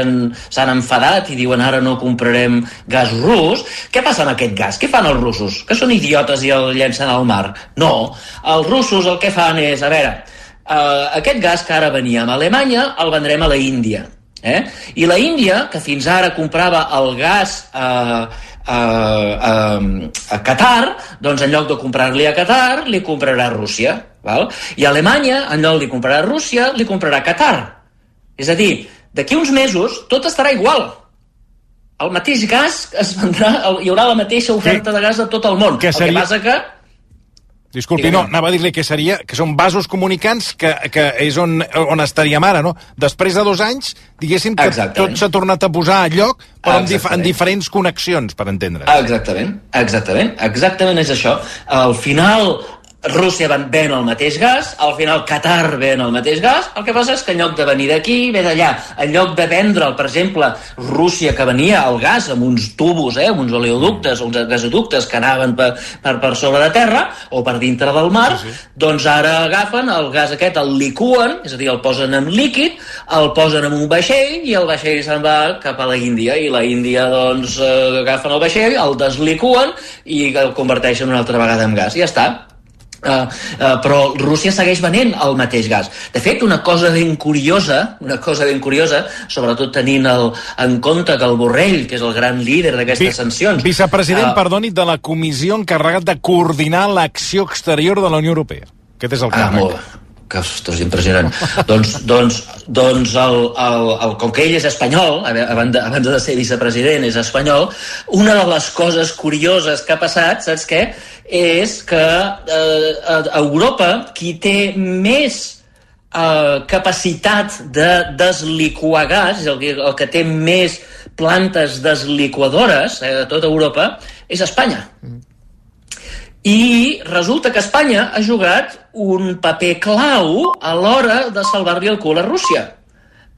s'han enfadat i diuen ara no comprarem gas rus, què passa amb aquest gas? Què fan els russos? Que són idiotes i el llencen al mar? No, els russos el que fan és, a veure, uh, aquest gas que ara venia a Alemanya el vendrem a la Índia. Eh? I la Índia, que fins ara comprava el gas eh, a, a, a Qatar, doncs en lloc de comprar-li a Qatar, li comprarà a Rússia. Val? I Alemanya, en lloc de comprar a Rússia, li comprarà a Qatar. És a dir, d'aquí uns mesos tot estarà igual. El mateix gas es vendrà, hi haurà la mateixa oferta de gas a tot el món. Que seria... El que passa que Disculpi, no, anava a dir-li que seria que són vasos comunicants que, que és on, on estaríem ara, no? Després de dos anys, diguéssim que Exactament. tot s'ha tornat a posar a lloc, però en, dif en diferents connexions, per entendre. Exactament, exactament, exactament és això. Al final, Rússia ven, ven el mateix gas, al final Qatar ven el mateix gas, el que passa és que en lloc de venir d'aquí, ve d'allà. En lloc de vendre'l, per exemple, Rússia que venia el gas amb uns tubos, eh, amb uns oleoductes, uns gasoductes que anaven per, per, per sobre de terra o per dintre del mar, sí, sí. doncs ara agafen el gas aquest, el licuen, és a dir, el posen en líquid, el posen en un vaixell i el vaixell se'n va cap a la Índia i la Índia doncs eh, agafen el vaixell, el deslicuen i el converteixen una altra vegada en gas. I ja està Uh, uh, però Rússia segueix venent el mateix gas. De fet, una cosa ben curiosa, una cosa ben curiosa, sobretot tenint el, en compte que el Borrell, que és el gran líder d'aquestes sancions... Vicepresident, uh, perdoni, de la comissió encarregat de coordinar l'acció exterior de la Unió Europea. Aquest és el càrrec. Ah, molt, que ostres, impressionant. doncs, doncs, doncs el, el, el, com que ell és espanyol, abans de, abans de ser vicepresident és espanyol, una de les coses curioses que ha passat, saps què? és que eh, a Europa qui té més eh, capacitat de desliquar gas, el, el que té més plantes desliquadores eh, a tota Europa, és Espanya. Mm. I resulta que Espanya ha jugat un paper clau a l'hora de salvar-li el cul a Rússia.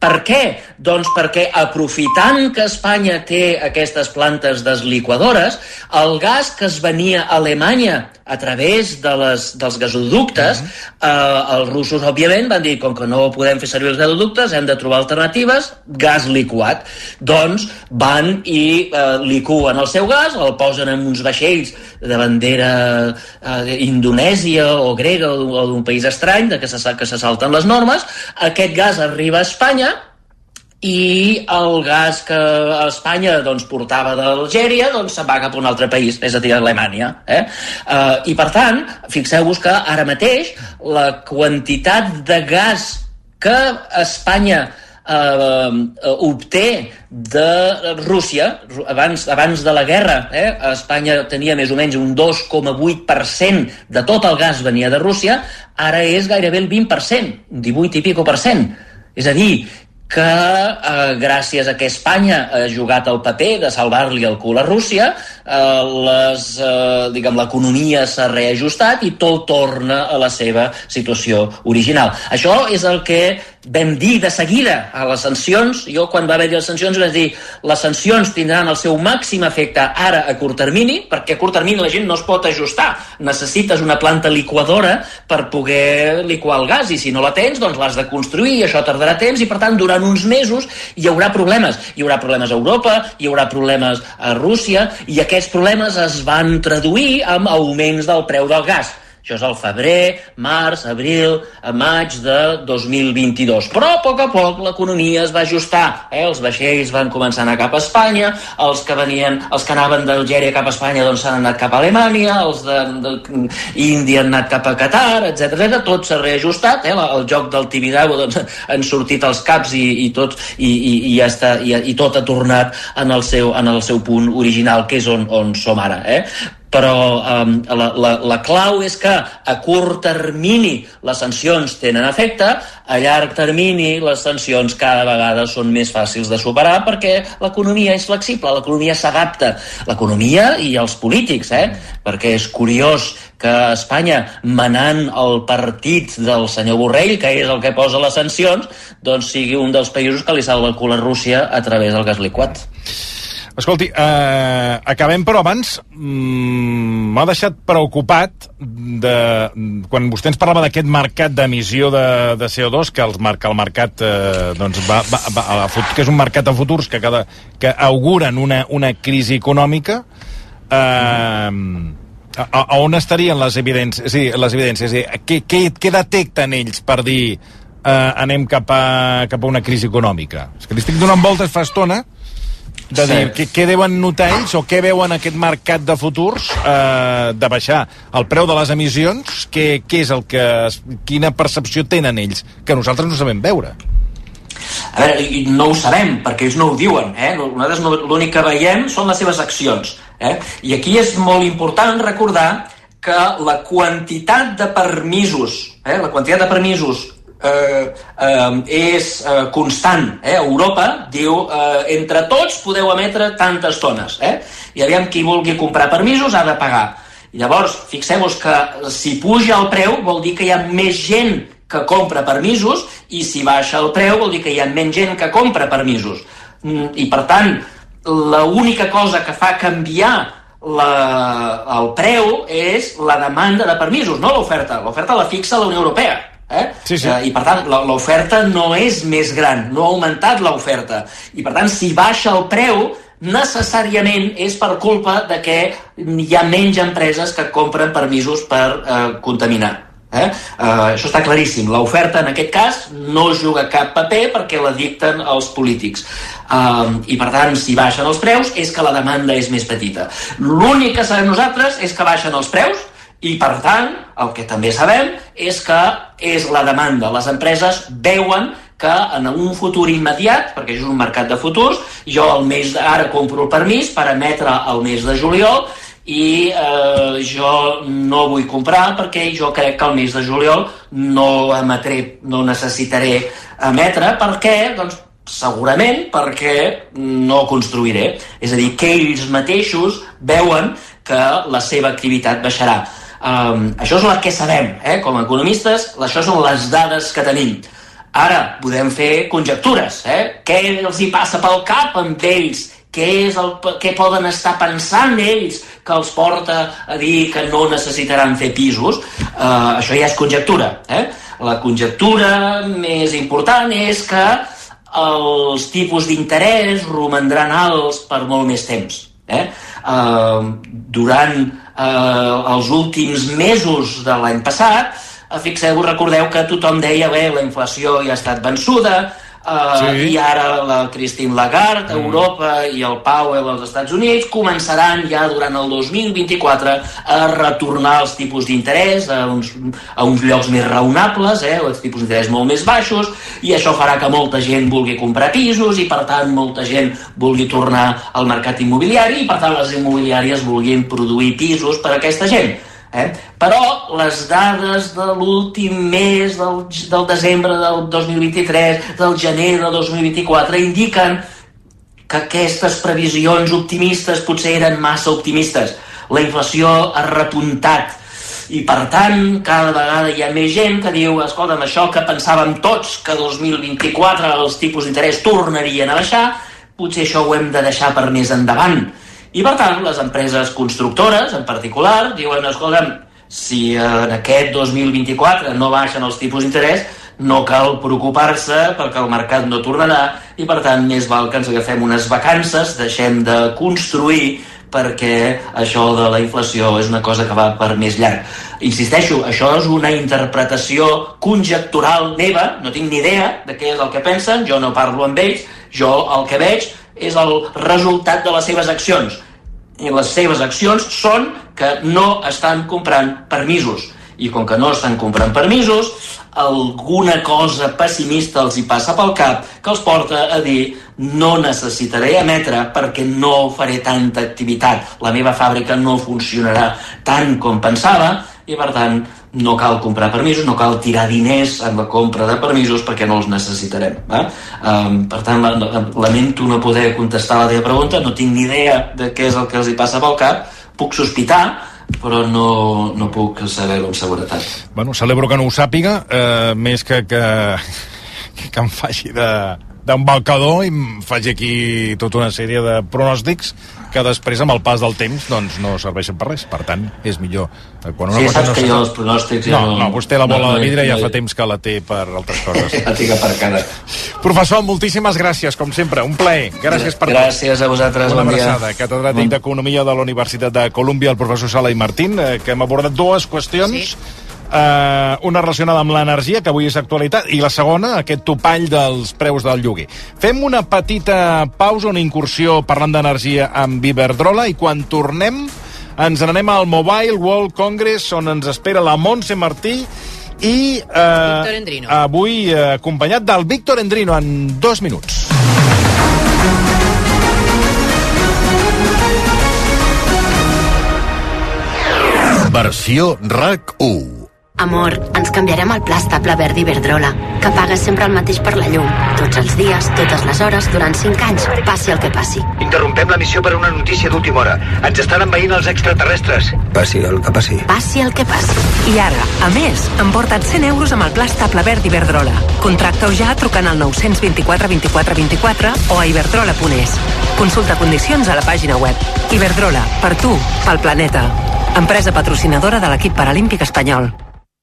Per què? Doncs perquè aprofitant que Espanya té aquestes plantes desliquadores, el gas que es venia a Alemanya a través de les, dels gasoductes, uh -huh. eh, els russos, òbviament, van dir, com que no podem fer servir els gasoductes, hem de trobar alternatives, gas liquat. Doncs van i eh, licuen el seu gas, el posen en uns vaixells de bandera eh, indonèsia o grega o d'un país estrany, de que se, que se salten les normes, aquest gas arriba a Espanya, i el gas que Espanya doncs, portava d'Algèria doncs, se'n va cap a un altre país, és a dir, Alemanya. Eh? Uh, I per tant, fixeu-vos que ara mateix la quantitat de gas que Espanya eh, obté de Rússia, abans, abans de la guerra, eh, Espanya tenia més o menys un 2,8% de tot el gas venia de Rússia, ara és gairebé el 20%, un 18 i pico per cent. És a dir, que eh, gràcies a que Espanya ha jugat el paper de salvar-li el cul a Rússia, les, eh, diguem, l'economia s'ha reajustat i tot torna a la seva situació original. Això és el que vam dir de seguida a les sancions, jo quan va haver les sancions vaig dir les sancions tindran el seu màxim efecte ara a curt termini, perquè a curt termini la gent no es pot ajustar, necessites una planta liquadora per poder liquar el gas i si no la tens doncs l'has de construir i això tardarà temps i per tant durant uns mesos hi haurà problemes, hi haurà problemes a Europa, hi haurà problemes a Rússia i aquests problemes es van traduir amb augments del preu del gas això és el febrer, març, abril, maig de 2022. Però a poc a poc l'economia es va ajustar. Eh? Els vaixells van començar a anar cap a Espanya, els que venien, els que anaven d'Algèria cap a Espanya doncs s'han anat cap a Alemanya, els d'Índia han anat cap a Qatar, etc. Tot s'ha reajustat. Eh? El joc del Tibidabo doncs, han sortit els caps i, i, tot, i, i, i, ja està, i, i tot ha tornat en el seu, en el seu punt original, que és on, on som ara. Eh? Però um, la, la, la clau és que a curt termini les sancions tenen efecte, a llarg termini les sancions cada vegada són més fàcils de superar perquè l'economia és flexible, l'economia s'adapta, l'economia i els polítics, eh? perquè és curiós que Espanya, manant el partit del senyor Borrell, que és el que posa les sancions, doncs sigui un dels països que li salva el cul a Rússia a través del gas liquat. Escolti, eh, acabem, però abans mm, m'ha deixat preocupat de, quan vostè ens parlava d'aquest mercat d'emissió de, de CO2, que el, marca, el mercat eh, doncs va, va, va, a, que és un mercat de futurs que, cada, que auguren una, una crisi econòmica, eh, a, a on estarien les evidències? Sí, les evidències. A dir, què, què, què detecten ells per dir eh, anem cap a, cap a una crisi econòmica? És que li estic donant voltes fa estona, de dir sí. què, què deuen notar ells o què veuen aquest mercat de futurs eh, de baixar el preu de les emissions, què, què és el que, quina percepció tenen ells, que nosaltres no sabem veure. A veure, no ho sabem, perquè ells no ho diuen. Eh? Nosaltres no, l'únic que veiem són les seves accions. Eh? I aquí és molt important recordar que la quantitat de permisos, eh? la quantitat de permisos eh, eh, és eh, constant. Eh? Europa diu eh, entre tots podeu emetre tantes tones. Eh? I aviam qui vulgui comprar permisos ha de pagar. Llavors, fixeu-vos que si puja el preu vol dir que hi ha més gent que compra permisos i si baixa el preu vol dir que hi ha menys gent que compra permisos. Mm, I per tant, l'única cosa que fa canviar la, el preu és la demanda de permisos, no l'oferta. L'oferta la fixa la Unió Europea. Eh? Sí, sí. Eh, I per tant, la- l'oferta no és més gran, no ha augmentat l'oferta. I per tant, si baixa el preu, necessàriament és per culpa de que hi ha menys empreses que compren permisos per eh, contaminar. Eh? Uh, això està claríssim. L'oferta, en aquest cas, no juga cap paper perquè la dicten els polítics. Uh, I, per tant, si baixen els preus, és que la demanda és més petita. L'únic que sabem nosaltres és que baixen els preus i, per tant, el que també sabem és que és la demanda. Les empreses veuen que en un futur immediat, perquè és un mercat de futurs, jo el mes ara compro el permís per emetre el mes de juliol i eh, jo no vull comprar perquè jo crec que el mes de juliol no emetré, no necessitaré emetre perquè, doncs, segurament perquè no construiré. És a dir, que ells mateixos veuen que la seva activitat baixarà. Um, això és el que sabem, eh? com a economistes, això són les dades que tenim. Ara podem fer conjectures, eh? Què els hi passa pel cap amb ells? Què, és el, què poden estar pensant ells que els porta a dir que no necessitaran fer pisos? Uh, això ja és conjectura. Eh? La conjectura més important és que els tipus d'interès romandran alts per molt més temps. Eh? Uh, durant uh, els últims mesos de l'any passat, fixeu-vos, recordeu que tothom deia bé, la inflació ja ha estat vençuda, Uh, Sí. i ara la Christine Lagarde a Europa i el Powell als Estats Units començaran ja durant el 2024 a retornar els tipus d'interès a, uns, a uns llocs més raonables, eh, els tipus d'interès molt més baixos, i això farà que molta gent vulgui comprar pisos i per tant molta gent vulgui tornar al mercat immobiliari i per tant les immobiliàries vulguin produir pisos per a aquesta gent. Eh? Però les dades de l'últim mes del, del desembre del 2023, del gener del 2024, indiquen que aquestes previsions optimistes potser eren massa optimistes. La inflació ha repuntat i per tant cada vegada hi ha més gent que diu escolta'm, això que pensàvem tots que 2024 els tipus d'interès tornarien a baixar potser això ho hem de deixar per més endavant i per tant les empreses constructores en particular diuen escolta'm, si en aquest 2024 no baixen els tipus d'interès no cal preocupar-se perquè el mercat no tornarà i per tant més val que ens agafem unes vacances, deixem de construir perquè això de la inflació és una cosa que va per més llarg. Insisteixo, això és una interpretació conjectural meva, no tinc ni idea de què és el que pensen, jo no parlo amb ells, jo el que veig és el resultat de les seves accions. I les seves accions són que no estan comprant permisos. I com que no estan comprant permisos, alguna cosa pessimista els hi passa pel cap que els porta a dir no necessitaré emetre perquè no faré tanta activitat. La meva fàbrica no funcionarà tant com pensava i per tant no cal comprar permisos, no cal tirar diners en la compra de permisos perquè no els necessitarem. Va? Um, per tant, la, la, lamento no poder contestar la teva pregunta, no tinc ni idea de què és el que els hi passa pel cap, puc sospitar, però no, no puc saber-ho amb seguretat. Bueno, celebro que no ho sàpiga, eh, més que, que, que em faci de d'un balcador i faci aquí tota una sèrie de pronòstics que després, amb el pas del temps, doncs no serveixen per res. Per tant, és millor. eh, Quan Sí, saps no que jo els pronòstics ja No, no- no, vostè la bola no, no, de vidre ja no, fa no. temps que la té per altres coses. La tinc aparcada. Professor, moltíssimes gràcies, com sempre. Un plaer. Gràcies per tot. Gràcies a vosaltres, Una bon dia. abraçada. Catedràtic d'Economia de la Universitat de Colúmbia, el professor Sala i Martín, eh, que hem abordat dues qüestions. Sí. Uh, una relacionada amb l'energia, que avui és actualitat, i la segona, aquest topall dels preus del lloguer. Fem una petita pausa, una incursió parlant d'energia amb Iberdrola, i quan tornem ens n'anem al Mobile World Congress, on ens espera la Montse Martí i eh, avui eh, acompanyat del Víctor Endrino en dos minuts. Versió RAC 1. Amor, ens canviarem al pla estable verd Iberdrola, que paga sempre el mateix per la llum, tots els dies, totes les hores, durant 5 anys, passi el que passi. Interrompem la missió per una notícia d'última hora. Ens estan envaint els extraterrestres. Passi el que passi. Passi el que passi. I ara, a més, emporta't 100 euros amb el pla estable verd Iberdrola. Contracta-ho ja trucant al 924 24 24 o a iberdrola.es. Consulta condicions a la pàgina web. Iberdrola, per tu, pel planeta. Empresa patrocinadora de l'equip paralímpic espanyol.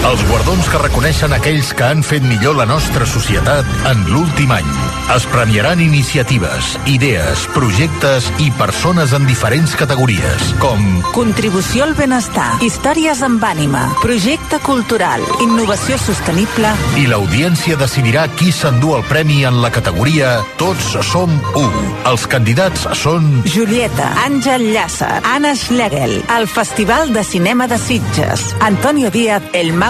Els guardons que reconeixen aquells que han fet millor la nostra societat en l'últim any. Es premiaran iniciatives, idees, projectes i persones en diferents categories, com Contribució al benestar, històries amb ànima, projecte cultural, innovació sostenible... I l'audiència decidirà qui s'endú el premi en la categoria Tots som u. Els candidats són... Julieta, Àngel Llàcer, Anna Schlegel, el Festival de Cinema de Sitges, Antonio Díaz, El Mago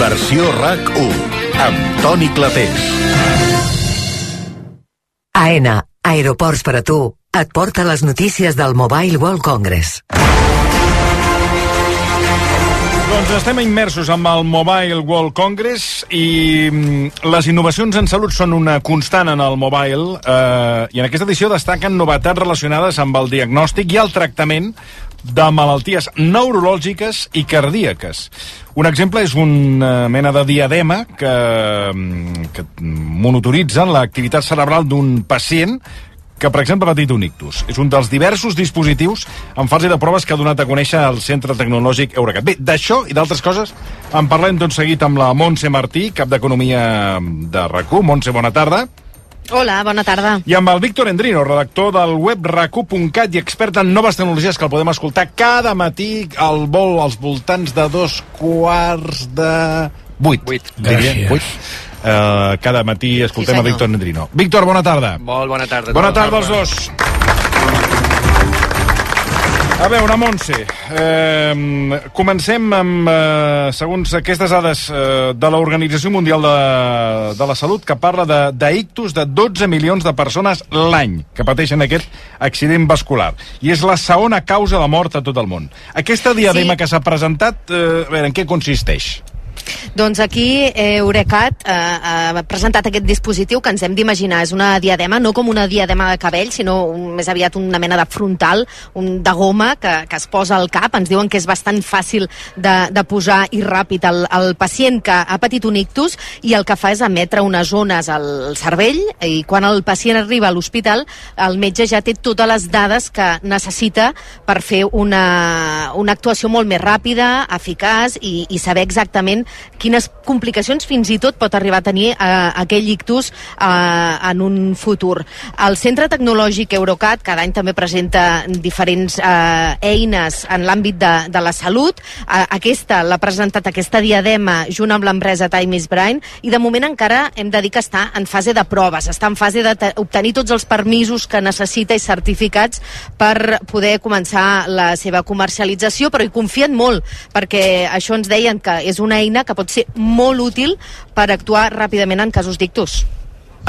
Versió RAC1, amb Toni Clapés. AENA, Aeroports per a tu, et porta les notícies del Mobile World Congress. Doncs estem immersos amb el Mobile World Congress i mm, les innovacions en salut són una constant en el mobile eh, i en aquesta edició destaquen novetats relacionades amb el diagnòstic i el tractament de malalties neurològiques i cardíaques. Un exemple és una mena de diadema que, mm, que monitoritza l'activitat cerebral d'un pacient que, per exemple, ha patit un ictus. És un dels diversos dispositius en fase de proves que ha donat a conèixer el Centre Tecnològic Eurecat. Bé, d'això i d'altres coses en parlem tot seguit amb la Montse Martí, cap d'Economia de RAC1. Montse, bona tarda. Hola, bona tarda. I amb el Víctor Endrino, redactor del web racu.cat i expert en noves tecnologies que el podem escoltar cada matí al vol als voltants de dos quarts de... Vuit. Vuit. Diria, vuit. Uh, cada matí escoltem Sí, a. Víctor Endrino. Víctor, bona tarda. Molt bona tarda. Bona tarda als dos. A veure, Montse, eh, comencem amb, eh, segons aquestes dades eh, de l'Organització Mundial de, de la Salut, que parla de, d'ictus de 12 milions de persones l'any que pateixen aquest accident vascular. I és la segona causa de mort a tot el món. Aquesta diadema Sí. que s'ha presentat, eh, a veure, en què consisteix? Doncs aquí eh, Eurecat eh, ha presentat aquest dispositiu que ens hem d'imaginar. És una diadema, no com una diadema de cabell, sinó un, més aviat una mena de frontal, un de goma que, que es posa al cap. Ens diuen que és bastant fàcil de, de posar i ràpid al, al pacient que ha patit un ictus i el que fa és emetre unes zones al cervell i quan el pacient arriba a l'hospital el metge ja té totes les dades que necessita per fer una, una actuació molt més ràpida, eficaç i, i saber exactament quines complicacions fins i tot pot arribar a tenir eh, aquell ictus eh, en un futur. El Centre Tecnològic Eurocat cada any també presenta diferents eh, eines en l'àmbit de, de la salut. Eh, aquesta l'ha presentat aquesta diadema junt amb l'empresa Time is Brain i de moment encara hem de dir que està en fase de proves, està en fase d'obtenir tots els permisos que necessita i certificats per poder començar la seva comercialització, però hi confien molt perquè això ens deien que és una eina eina que pot ser molt útil per actuar ràpidament en casos d'ictus.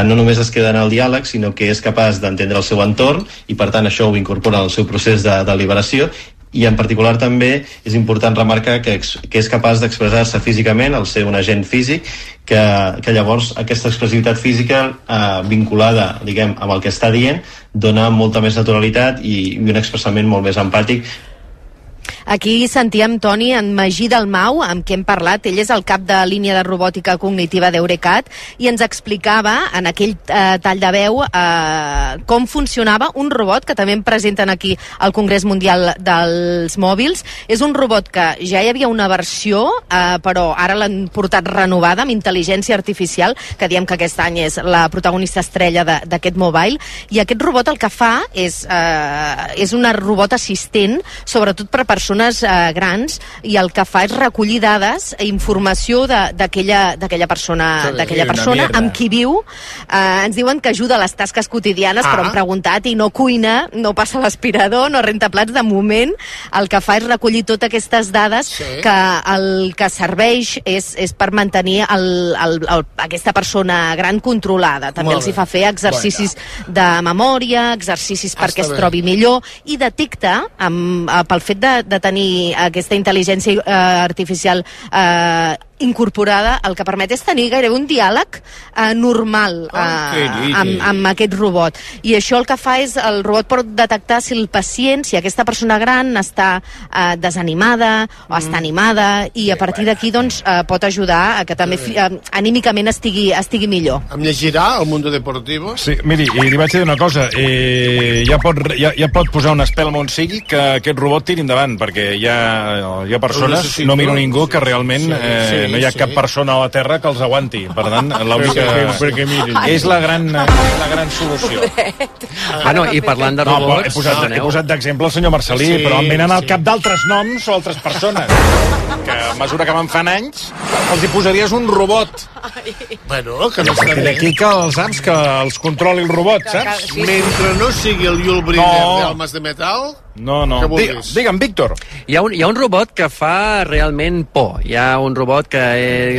no només es queda en el diàleg, sinó que és capaç d'entendre el seu entorn i per tant això ho incorpora al seu procés de deliberació i en particular també és important remarcar que, que és capaç d'expressar-se físicament, al ser un agent físic, que, que llavors aquesta expressivitat física eh, vinculada diguem, amb el que està dient dona molta més naturalitat i, i un expressament molt més empàtic Aquí sentíem, Toni, en Magí Dalmau, amb qui hem parlat. Ell és el cap de línia de robòtica cognitiva d'Eurecat i ens explicava en aquell eh, tall de veu eh, com funcionava un robot que també em presenten aquí al Congrés Mundial dels Mòbils. És un robot que ja hi havia una versió, eh, però ara l'han portat renovada amb intel·ligència artificial, que diem que aquest any és la protagonista estrella d'aquest mobile, i aquest robot el que fa és, eh, és una robot assistent, sobretot per persones eh, grans, i el que fa és recollir dades, i informació de- d'aquella persona, d'aquella persona mierda. amb qui viu. Eh, ens diuen que ajuda a les tasques quotidianes, Ah. però hem preguntat i no cuina, no passa l'aspirador, no renta plats. De moment, el que fa és recollir totes aquestes dades Sí. que el que serveix és, és per mantenir el, el, el, aquesta persona gran controlada. També Molt els hi bé. fa fer exercicis de memòria, exercicis perquè es bé. trobi millor i detecta, amb, eh, pel fet de, de tenir aquesta intel·ligència eh, artificial eh, incorporada, el que permet és tenir gairebé un diàleg eh, normal Ah, eh, diguis. amb, amb aquest robot. I això el que fa és, el robot pot detectar si el pacient, si aquesta persona gran està eh, desanimada o està animada, i a partir d'aquí doncs, eh, pot ajudar a que també eh, anímicament estigui, estigui millor. Em llegirà el Mundo Deportivo? Sí, miri, i li vaig dir una cosa, eh, ja, pot, ja, ja pot posar una espelma on sigui que aquest robot tiri endavant, perquè hi ha, hi ha persones, no miro ningú, que realment eh, no hi ha sí. cap persona a la Terra que els aguanti. Per tant, l'única... Perquè- mirin. És la gran, la gran solució. Bueno, i parlant de No, robots... he posat, he perdoneu. posat d'exemple el senyor Marcelí, Sí, però em venen al sí. cap d'altres noms o altres persones. Que a mesura que van fan anys, els hi posaries un robot. Bueno, que no està bé. d'aquí que els saps que els controli el robot, saps? Mentre no sigui el Yul Brynner No. d'Almes de Metal, No, no. Què Digue, vulguis? digue'm, Víctor. Hi ha, un, hi ha un robot que fa realment por. Hi ha un robot que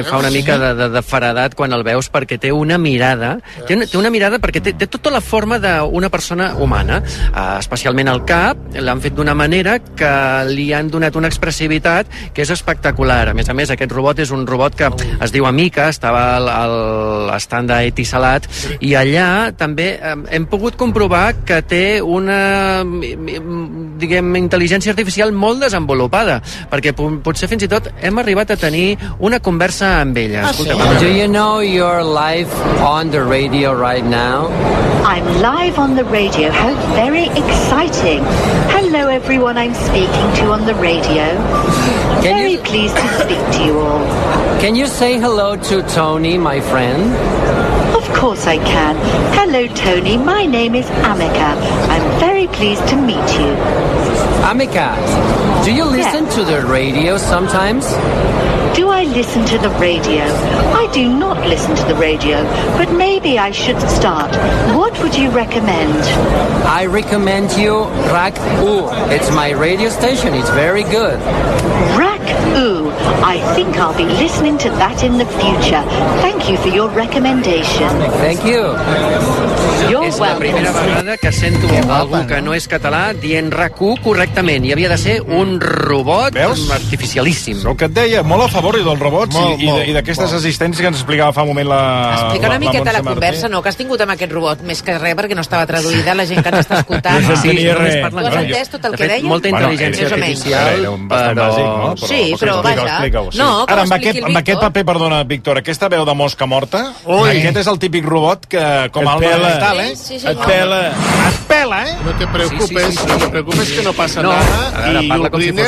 eh, fa una mica de, de, de faradat quan el veus perquè té una mirada, té una, té una mirada perquè té, té tota la forma d'una persona humana, eh, especialment el cap, l'han fet d'una manera que li han donat una expressivitat que és espectacular. A més a més, aquest robot és un robot que es diu Amica, estava al, al estand d'Etisalat, i allà també hem pogut comprovar que té una diguem, intel·ligència artificial molt desenvolupada, perquè po- potser fins i tot hem arribat a tenir una conversa amb ella. Escolta, Do you know you're live on the radio right now? I'm live on the radio. How very exciting. Hello, everyone I'm speaking to on the radio. Can very you- pleased to speak to you all. Can you say hello to Tony, my friend? Of course I can. Hello, Tony. My name is Amika. I'm very pleased to meet you. Amika, do you listen to the radio sometimes? Do I listen to the radio? I do not listen to the radio, but maybe I should start. What would you recommend? I recommend you Rack U. It's my radio station. It's very good. Rack Ooh. I think I'll be listening to that in the future. Thank you for your recommendation. Thank you. You're és la welcome. primera vegada que sento algú que no és català dient RAC1 correctament i havia de ser un robot Veus? artificialíssim. El que et deia, molt a favor dels robots Molt, i, i, de- molt, i d'aquestes assistències que ens explicava fa un moment la Explica una la, miqueta la, Martí. conversa, no?, que has tingut amb aquest robot, més que res perquè no estava traduïda, la gent que ens està escoltant. No s'entenia només res. parlen Tu has entès tot el que deia? molta Bueno, intel·ligència més o menys. artificial, però... bàsic, no? Sí, però vaja. explica-ho, sí. No, que Ara, amb aquest, amb aquest paper, perdona, Víctor, aquesta veu de mosca morta, Ui. aquest és el típic robot que, com Et el pela. tal, eh? Sí, sí, Et pela. Es pela, eh? No te preocupes, Sí, sí, sí, sí. no te preocupes que no passa No, nada. ara I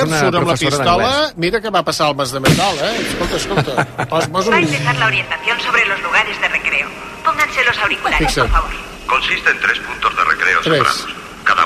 una surt amb la pistola. Mira què va passar al Mas de Metal, eh? Escolta, escolta. Va a empezar la orientación sobre los lugares de recreo. Pónganse los auriculares, Fixa. por favor. Consiste en tres puntos de recreo Tres. separados.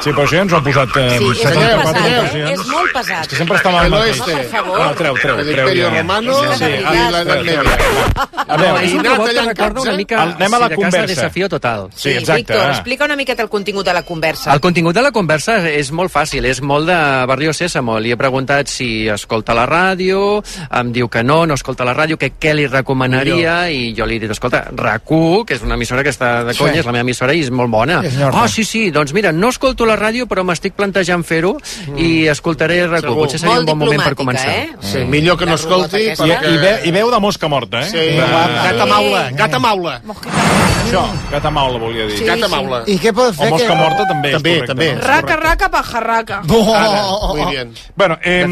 Sí, però això ja ens ho han posat eh, Sí, és 74 molt pesat, eh? És molt pesat. És que sempre està mal El marcat. oeste. Per favor. No, treu, treu, El treu. Imperio ja. Romano Sí, sí, i ah, la Edat treu, treu. Media. A veure, és un robot que recorda una mica, anem a la si de conversa. desafío total. Sí, exacte. Víctor, explica una miqueta el contingut de la conversa. El contingut de la conversa és molt fàcil, és molt de Barrio Sésamo. Li he preguntat si escolta la ràdio, em diu que no, no escolta la ràdio, que què li recomanaria, i jo li he dit, escolta, RAC1, que és una emissora que està de conya, és la meva emissora i és molt bona. Oh, sí, sí, doncs mira, no escolto la ràdio, però m'estic plantejant fer-ho i escoltaré RAC1. Segur. Potser seria Molt un bon moment per començar. eh? Sí, millor que no escolti. I, perquè... i, ve, I veu de mosca morta, eh? Sí, De- gata maula, gata maula. Això, gata maula volia dir. Sí, Gata sí. maula. I què pot fer? O mosca que... morta també, També, és correcte. també. no? Raca, raca, pajarraca. Oh, Muy bien. Bueno, eh,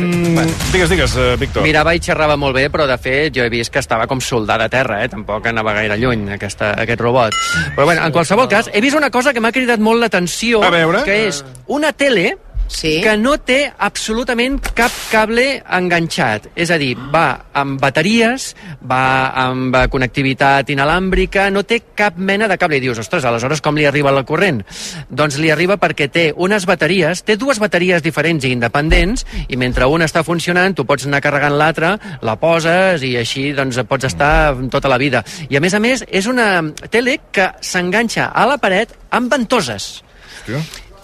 digues, digues, eh, Víctor. Mirava i xerrava molt bé, però de fet jo he vist que estava com soldat a terra, eh? tampoc anava gaire lluny aquesta, aquest robot. Però bueno, en qualsevol cas, he vist una cosa que m'ha cridat molt l'atenció, A veure. Que és una tele Sí. que no té absolutament cap cable enganxat. És a dir, va amb bateries, va amb connectivitat inalàmbrica, no té cap mena de cable. I dius, ostres, aleshores com li arriba la corrent? Doncs li arriba perquè té unes bateries, té dues bateries diferents i independents, i mentre una està funcionant, tu pots anar carregant l'altra, la poses i així doncs, pots estar tota la vida. I a més a més, és una tele que s'enganxa a la paret amb ventoses.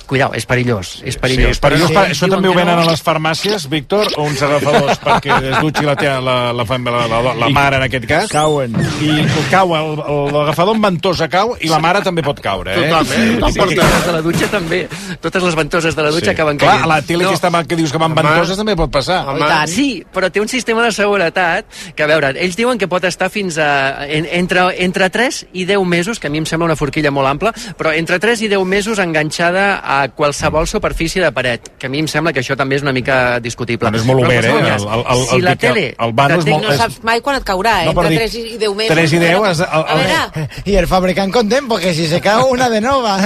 Cuidao, és perillós, és perillós. Sí, és perillós. Però sí, Això també ho venen no. a les farmàcies, Víctor, o uns agafadors perquè es dutxi la, la, la, la, la, la, la mare, en aquest cas. Cauen. I cau, l'agafador amb ventosa cau i la mare també pot caure, eh? Totalment. Sí, sí, les de la dutxa també. Totes les ventoses de la dutxa acaben Clar, caient. a la tele no. aquesta mà que dius que van ventoses també pot passar. Home. Sí, però té un sistema de seguretat que, a veure, ells diuen que pot estar fins a... En, entre, entre 3 i 10 mesos, que a mi em sembla una forquilla molt ampla, però entre 3 i 10 mesos enganxada a qualsevol superfície de paret, que a mi em sembla que això també és una mica discutible. Bueno, és molt Però, obert, eh? El- el- el- si el la tele... el vano és molt- No saps mai quan et caurà, eh? No, però Entre dic, 3 i 10 mesos. 3 i 10 és... El, A el, veure, Y el fabricant content, porque si se cae una de nova.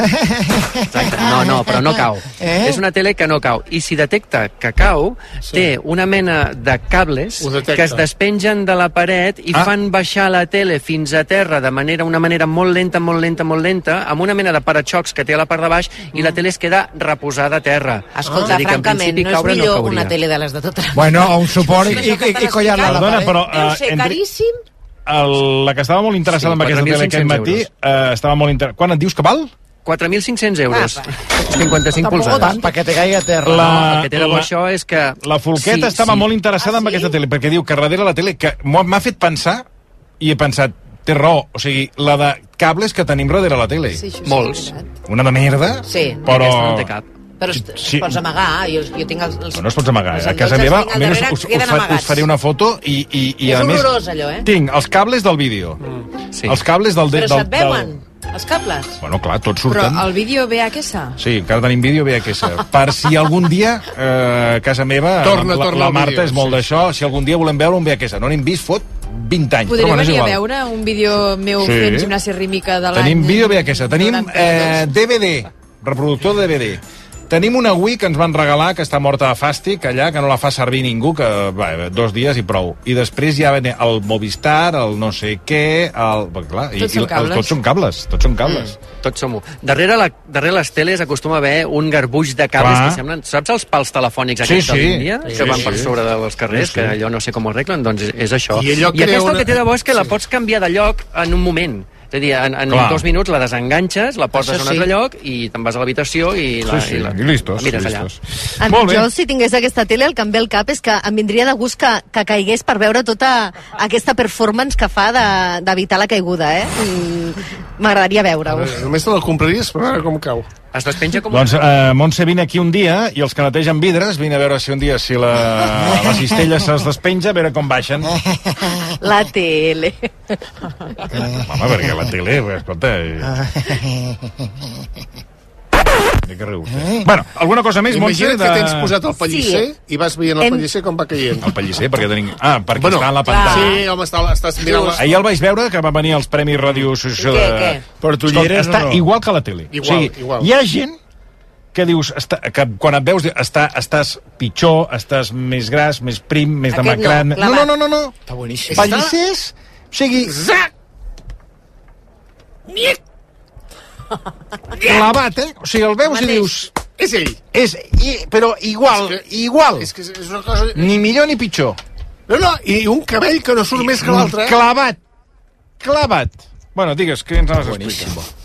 Exacte. No, no, però no cau. Eh? És una tele que no cau. I si detecta que cau, sí. té una mena de cables que es despengen de la paret i Ah. fan baixar la tele fins a terra de manera una manera molt lenta, molt lenta, molt lenta, amb una mena de paraxocs que té a la part de baix i la tele es queda reposada a terra. escolta, És a dir, que en francament, no és millor cauria. una tele de les de tot arreu. bueno, o un suport i, i, i, i collar-la a la Perdona, paret. però... Deu eh, ser entre- caríssim. el, la que estava molt interessada Sí, amb aquesta tele aquest 4.500 matí, euros. eh, estava molt interessada. Quan et dius que val? 4.500 euros. Ah, 55 Tant, polzades. para que te caiga a terra. La- No, el que té de bo això és que... La Folqueta Sí, estava sí. molt interessada Ah, amb sí? aquesta tele, perquè diu que darrere la tele, que m'ha fet pensar, i he pensat, té raó, o sigui, la de cables que tenim darrere la tele. Sí, sí, Molts. Una de merda, Sí. però... Aquesta no té cap. Però es, Sí. es pots amagar, jo, jo tinc els... els No es pots amagar. els A casa meva, almenys us, us, fa, us faré una foto i, i, i És a més... horrorós, allò, eh? Tinc els cables del vídeo. Sí. Els cables del... Però del, se't del, veuen, els cables. Bueno, clar, tots Però surten. el vídeo VHS? Sí, encara tenim vídeo VHS. Per si algun dia, eh, a casa meva, Torna, la, torna la Marta vídeo, és molt sí. d'això, si algun dia volem veure un VHS. No n'hem vist, fot 20 anys. Podria però és venir a igual. veure un vídeo meu Sí. fent gimnàsia rítmica de l'any... Tenim vídeo VHS, tenim 92. eh, DVD, reproductor de DVD. Tenim una Wii que ens van regalar, que està morta de fàstic, allà, que no la fa servir ningú, que va, dos dies i prou. I després ja ve el Movistar, el no sé què, el... Clar, i, Tots i, són el, cables. tots són cables, tots són cables. Mm, tots som-ho. Darrere, la, darrere les teles acostuma a haver un garbuix de cables Clar. que semblen... Saps els pals telefònics Sí, aquests sí. de l'Índia? Sí, que van sí. per sobre dels carrers, Sí, sí. que allò no sé com ho arreglen, doncs és, és això. I I crea aquesta una- el que té de bo és que la pots canviar de lloc en un moment. És a dir, en, en Clar. dos minuts la desenganxes, la poses Això a un altre sí. lloc i te'n vas a l'habitació i, la, Sí, sí, i, la, i listos, la mires listos. allà. Em, Molt bé. jo, si tingués aquesta tele, el que em ve al cap és que em vindria de gust que, que caigués per veure tota aquesta performance que fa de- d'evitar la caiguda, eh? Mm, M'agradaria veure-ho. Només te la compraries per veure com cau. Es despenja com... Doncs, eh, Montse, vine aquí un dia i els que netegen vidres, vine a veure si un dia si la, la cistella se'ls despenja, a veure com baixen. La tele. Home, perquè la tele, eh, escolta... De què rius? Eh? Bueno, alguna cosa més, Montse? Imagina't que tens posat el pallisser Sí. i vas veient el Hem- pallisser com va caient. El pallisser, perquè tenim... Ah, perquè Bueno, està en la pantalla. Sí, home, està, estàs mirant... La... Ahir el vaig veure, que va venir als Premis Ràdio Associació Què, de... què? Però tu hi Escolta, eres o està no? igual que la tele. Igual, o sigui, igual. Hi ha gent que dius, està, que quan et veus, està, estàs pitjor, estàs més gras, més prim, més Aquest no, demacrant... clavat. no, no, no, no. Està boníssim. Pallissers, o sigui, clavat, eh? O sigui, el veus i dius... És ell. És, i, però igual, És que- igual. És que és una cosa... Ni millor ni pitjor. No, no, i un cabell que no surt més que l'altre. eh? Clavat. Clavat. Bueno, digues, què ens anaves a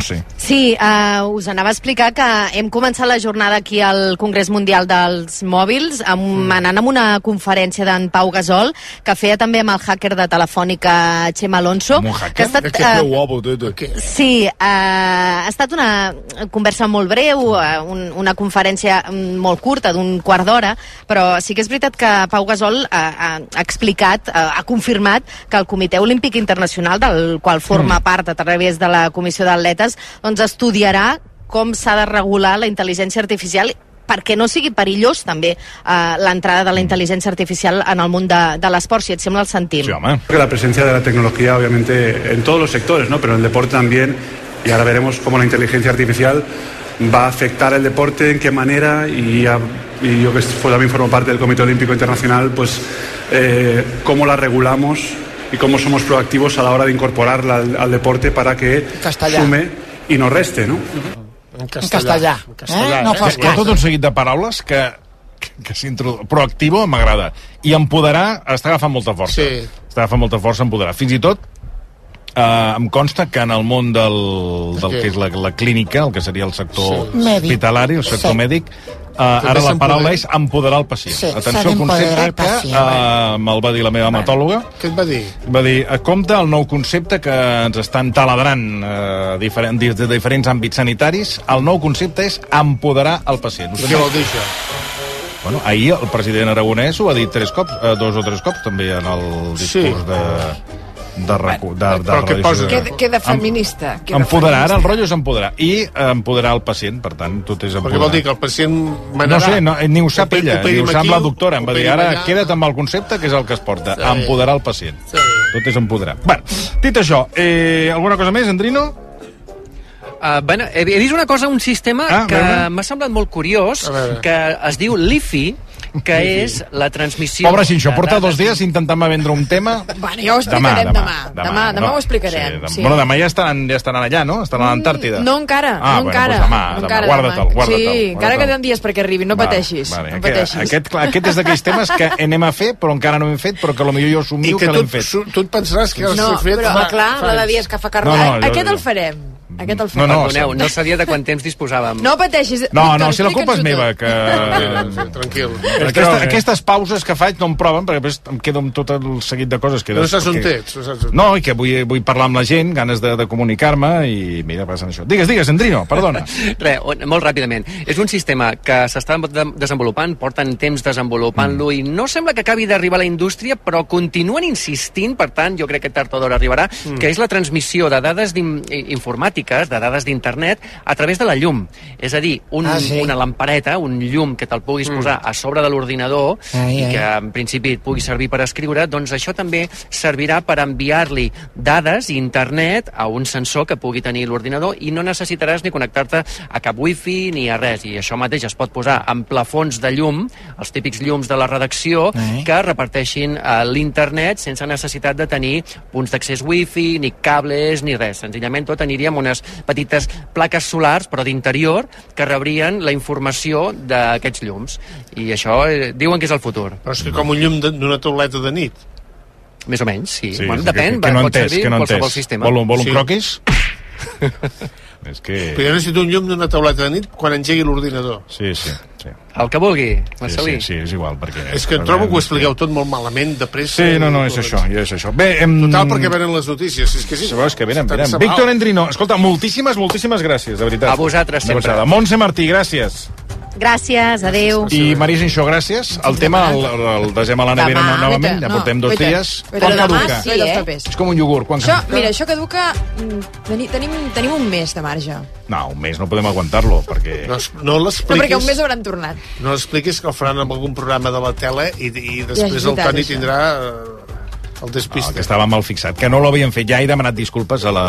sé. Sí, uh, us anava a explicar que hem començat la jornada aquí al Congrés Mundial dels Mòbils amb, mm. anant amb una conferència d'en Pau Gasol que feia també amb el hacker de Telefònica Xema Alonso. Amb un Que hacker? ha estat, que és guapo, tot. Sí, uh, ha estat una conversa molt breu, uh, un, una conferència mm, molt curta, d'un quart d'hora, però sí que és veritat que Pau Gasol uh, ha, ha explicat, uh, ha confirmat que el Comitè Olímpic Internacional, del qual forma mm. part a través de la Comissió d'Atletes, doncs estudiarà com s'ha de regular la intel·ligència artificial perquè no sigui perillós també eh, l'entrada de la intel·ligència artificial en el món de, de l'esport, si et sembla el sentim. Que la presencia de la tecnología, obviamente, en todos los sectores, ¿no? Pero en el deporte también, y ahora veremos cómo la inteligencia artificial va a afectar el deporte, en qué manera, y, ya- y yo que también formo parte del Comité Olímpico Internacional, pues eh, cómo la regulamos y cómo somos proactivos a la hora de incorporarla al, al deporte para que Castellà. sume y no reste, ¿no? En castellà. En castellà, Eh? No eh? fas Hi ha tot un seguit de paraules que, que, que s'introdu... Proactivo m'agrada. I empoderar està agafant molta força. Sí. Està agafant molta força empoderar. Fins i tot eh, em consta que en el món del, del que és la, la clínica, el que seria el sector Sí. Hospitalari, el sector Sí. mèdic, eh, ara la paraula és empoderar el pacient. Sí, Atenció al concepte que eh, me'l va dir la meva hematòloga. Què et va dir? Va dir, "A compte el nou concepte que ens estan taladrant eh, diferent, des de diferents àmbits sanitaris, el nou concepte és empoderar el pacient. Us Què vol dir això? Bueno, ahir el president aragonès ho ha dit tres cops, eh, dos o tres cops també en el discurs Sí. de, de, recu, de, de, Però què radiació. posa? Queda, queda feminista. Queda Empoderar, ara el feminista. rotllo és empoderar. I eh, empoderar el pacient, per tant, tot és Perquè empoderar. vol dir que el pacient No manarà. sé, no, ni ho sap ella, ni ho sap la doctora. Em va dir, ara allà. queda't amb el concepte, que és el que es porta, Sí. empoderar el pacient. Sí. Tot és empoderar. Bueno, dit això, eh, alguna cosa més, Andrino? Uh, bueno, he, he vist una cosa, un sistema Ah, que m'ha semblat molt curiós, que es diu LIFI, que és la transmissió... Pobre Xinxó, de porta dos dies intentant-me vendre un tema. Bueno, ja ho explicarem demà. Demà, demà, ho explicarem. Sí, Sí. Bueno, demà ja estaran, ja estaran allà, no? Estaran a l'Antàrtida. No encara, Ah, no bueno, encara. doncs demà, no demà. encara, Guarda-te'l, demà. guarda-te'l, Sí, encara guarda-te'l. queden dies perquè arribin, no pateixis. Vale, no aquest, pateixis. aquest, aquest és d'aquells temes que anem a fer, però encara no hem fet, però que potser jo I assumio que que l'hem fet. tu et pensaràs que has No, fet... però, fa- Clar, la de dies que fa No, carrer. no, jo- Aquest el farem. Aquest el No, farem. no, Perdoneu, no sabia de quant temps disposàvem. No pateixis. No, no, si la culpa és meva, que... Tranquil. Aquesta, aquestes pauses que faig no em proven, perquè després em quedo amb tot el seguit de coses que... No saps on ets. No, No, i que vull, vull parlar amb la gent, ganes de, de comunicar-me, i mira, passen això. Digues, digues, Andrino, perdona. On- molt ràpidament. És un sistema que s'està de- desenvolupant, porten temps desenvolupant-lo i no sembla que acabi d'arribar a la indústria, però continuen insistint, per tant, jo crec que tard o d'hora arribarà, Mm. que és la transmissió de dades d'im- informàtiques, de dades d'internet, a través de la llum. És a dir, un, Ah, sí. una lampareta, un llum que te'l puguis Mm. posar a sobre de l'ordinador Ai, i ai. que en principi et pugui servir per escriure, doncs això també servirà per enviar-li dades i internet a un sensor que pugui tenir l'ordinador i no necessitaràs ni connectar-te a cap wifi ni a res. I això mateix es pot posar en plafons de llum, els típics llums de la redacció, Eh. que reparteixin eh, l'internet sense necessitat de tenir punts d'accés wifi, ni cables, ni res. Senzillament tot aniria amb unes petites plaques solars, però d'interior, que rebrien la informació d'aquests llums. I això eh, diuen que és el futur. Però és que com un llum de- d'una tauleta de nit. Més o menys, sí. Sí, bueno, que- depèn, que, que no pot entès, servir que no qualsevol entès. sistema. Vol un, vol un Sí. croquis? És que... Però jo necessito un llum d'una tauleta de nit quan engegui l'ordinador. Sí, sí, sí. El que vulgui, Sí, Marcelí. sí, sí, és igual, perquè... És que trobo que ho expliqueu tot molt malament, de pressa. Sí, no, no, és això, ja és això. Bé, em... Total, perquè venen les notícies. Si és que sí. Sí, veus que venen, venen. Víctor Endrino, escolta, moltíssimes, moltíssimes gràcies, de veritat. A vosaltres, sempre. veritat. Montse Martí, gràcies. Gràcies, adeu. I Maria Xinxó, gràcies. El tema el, el desem a la nevera Demà. novament, ja No, portem dos guaita, dies. guaita, Quan demà caduca? sí, eh? És com un iogurt, quan Això, caduca? mira, això caduca... mm, Teni, tenim, tenim un mes de marge. No, un mes no podem aguantar-lo, perquè... No, es- no No, perquè l'expliquis... un mes hauran tornat. No l'expliquis que el faran amb algun programa de la tele i, i després el veritat, Toni això. tindrà eh, el despiste. No, que estava mal fixat, que no l'havien fet. Ja he demanat disculpes a la...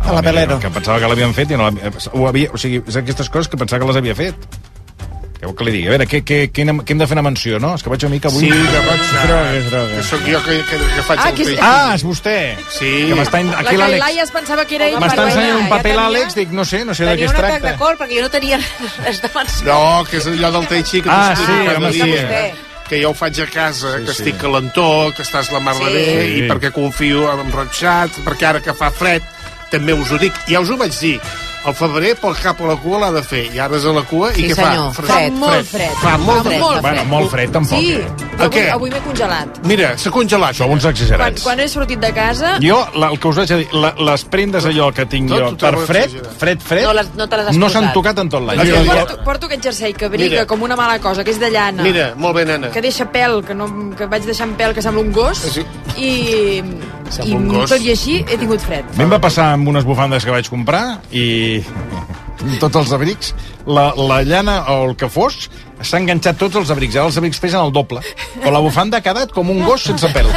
A la Pelero. Que pensava que l'havien fet i no l'havien... Ho havia, o sigui, és aquestes coses que pensava que les havia fet. Què vol que li digui? A veure, què, què, què, hem, què hem de fer una menció, no? És que vaig una mica avui... Sí, de roig. Drogues, drogues. Que sóc jo que, que, que faig Ah, el que és- peix. Ah, és vostè! Sí. Que m'està... La Aquí l'Àlex... Cailà es pensava que era ell. M'està ensenyant un paper ja l'Àlex, dic, no sé, no sé de què Tenia es un atac de tracta. cor perquè jo no tenia res de menció. No, que és allò del tai chi que Ah, sí, cada dia. sí. Que jo ho faig a casa, Sí, que sí. estic calentó, que estàs la mar de Sí. bé, Sí. i perquè confio en Rotxat, perquè ara que fa fred, també us ho dic. Ja us ho vaig dir. El febrer pel cap a la cua l'ha de fer, i ara és a la cua, Sí, i què senyor, fa? fred. molt fred. Fa molt Fa fred. molt Bueno, molt fred, tampoc. Sí, eh? però avui, què? avui m'he congelat. Mira, s'ha congelat. Sou uns Quan, exagerats. quan he sortit de casa... Jo, la, el que us vaig dir, la, les prendes allò que tinc Tot jo per fred, fred, fred, No les- no te les has no s'han tocat en tot l'any. Jo porto, porto aquest jersei que briga Mira. com una mala cosa, que és de llana. Mira, molt bé, nena. que deixa pèl, que, no, que vaig deixar en pèl que sembla un gos, Sí. i, i gos. tot i així he tingut fred. A mi em va passar amb unes bufandes que vaig comprar i tots els abrics, la, la llana o el que fos, s'ha enganxat tots els abrics. Ara els abrics pesen el doble. Però la bufanda ha quedat com un gos sense pèl.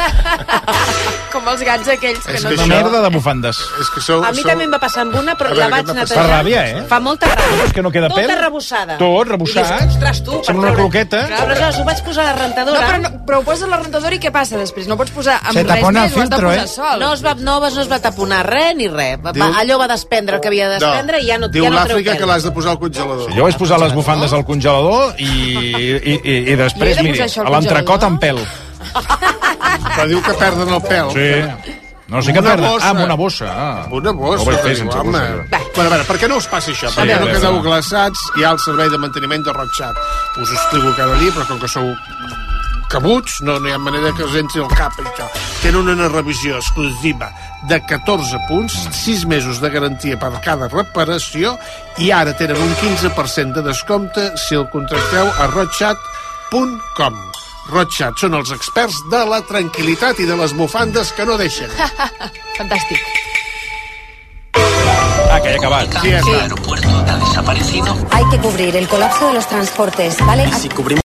Com els gats aquells que És no... que Una això- merda de bufandes. És que sou... A mi sou... també em va passar amb una, però veure, la vaig netejar. Fa ràbia, eh? Fa molta ràbia. És que no queda Tota pèl. rebussada. Tot rebussat. I dius, ostres, tu, per Sembla una treure- croqueta. Clar, aleshores ho vaig posar a la No, rentadora. però, no, però ho poses a la rentadora i què passa després? No pots posar amb Se res més, ho has de filtro, posar eh? sol. No es va, no, no es va taponar res ni res. Va, Diu- allò va desprendre el que havia de desprendre i ja no, Diu ja no treu l'Àfrica pèl. que l'has de posar al congelador. Jo vaig posar les bufandes al congelador i, i, i, i després, miri, a l'entrecot amb pèl. Però diu que perden el pèl. Sí. No sé què Una perden. bossa. Ah, amb una bossa. Ah. Una bossa, No ho vaig fer sense home. bossa. Bueno, a veure, per què no us passi això? Sí, per què a no quedeu glaçats? Hi ha el servei de manteniment de Rockchat. Us ho explico cada dia, però com que sou cabuts, no, no hi ha manera que us entri al cap això. Tenen una revisió exclusiva de 14 punts, 6 mesos de garantia per cada reparació i ara tenen un 15% de descompte si el contracteu a rockchat.com. Rockchat són els experts de la tranquil·litat i de les bufandes que no deixen. Fantàstic. Ah, que ha acabat. Sí, està. aeropuerto ha desaparecido. Hay que cubrir el colapso de los transportes, ¿vale? Si cubrimos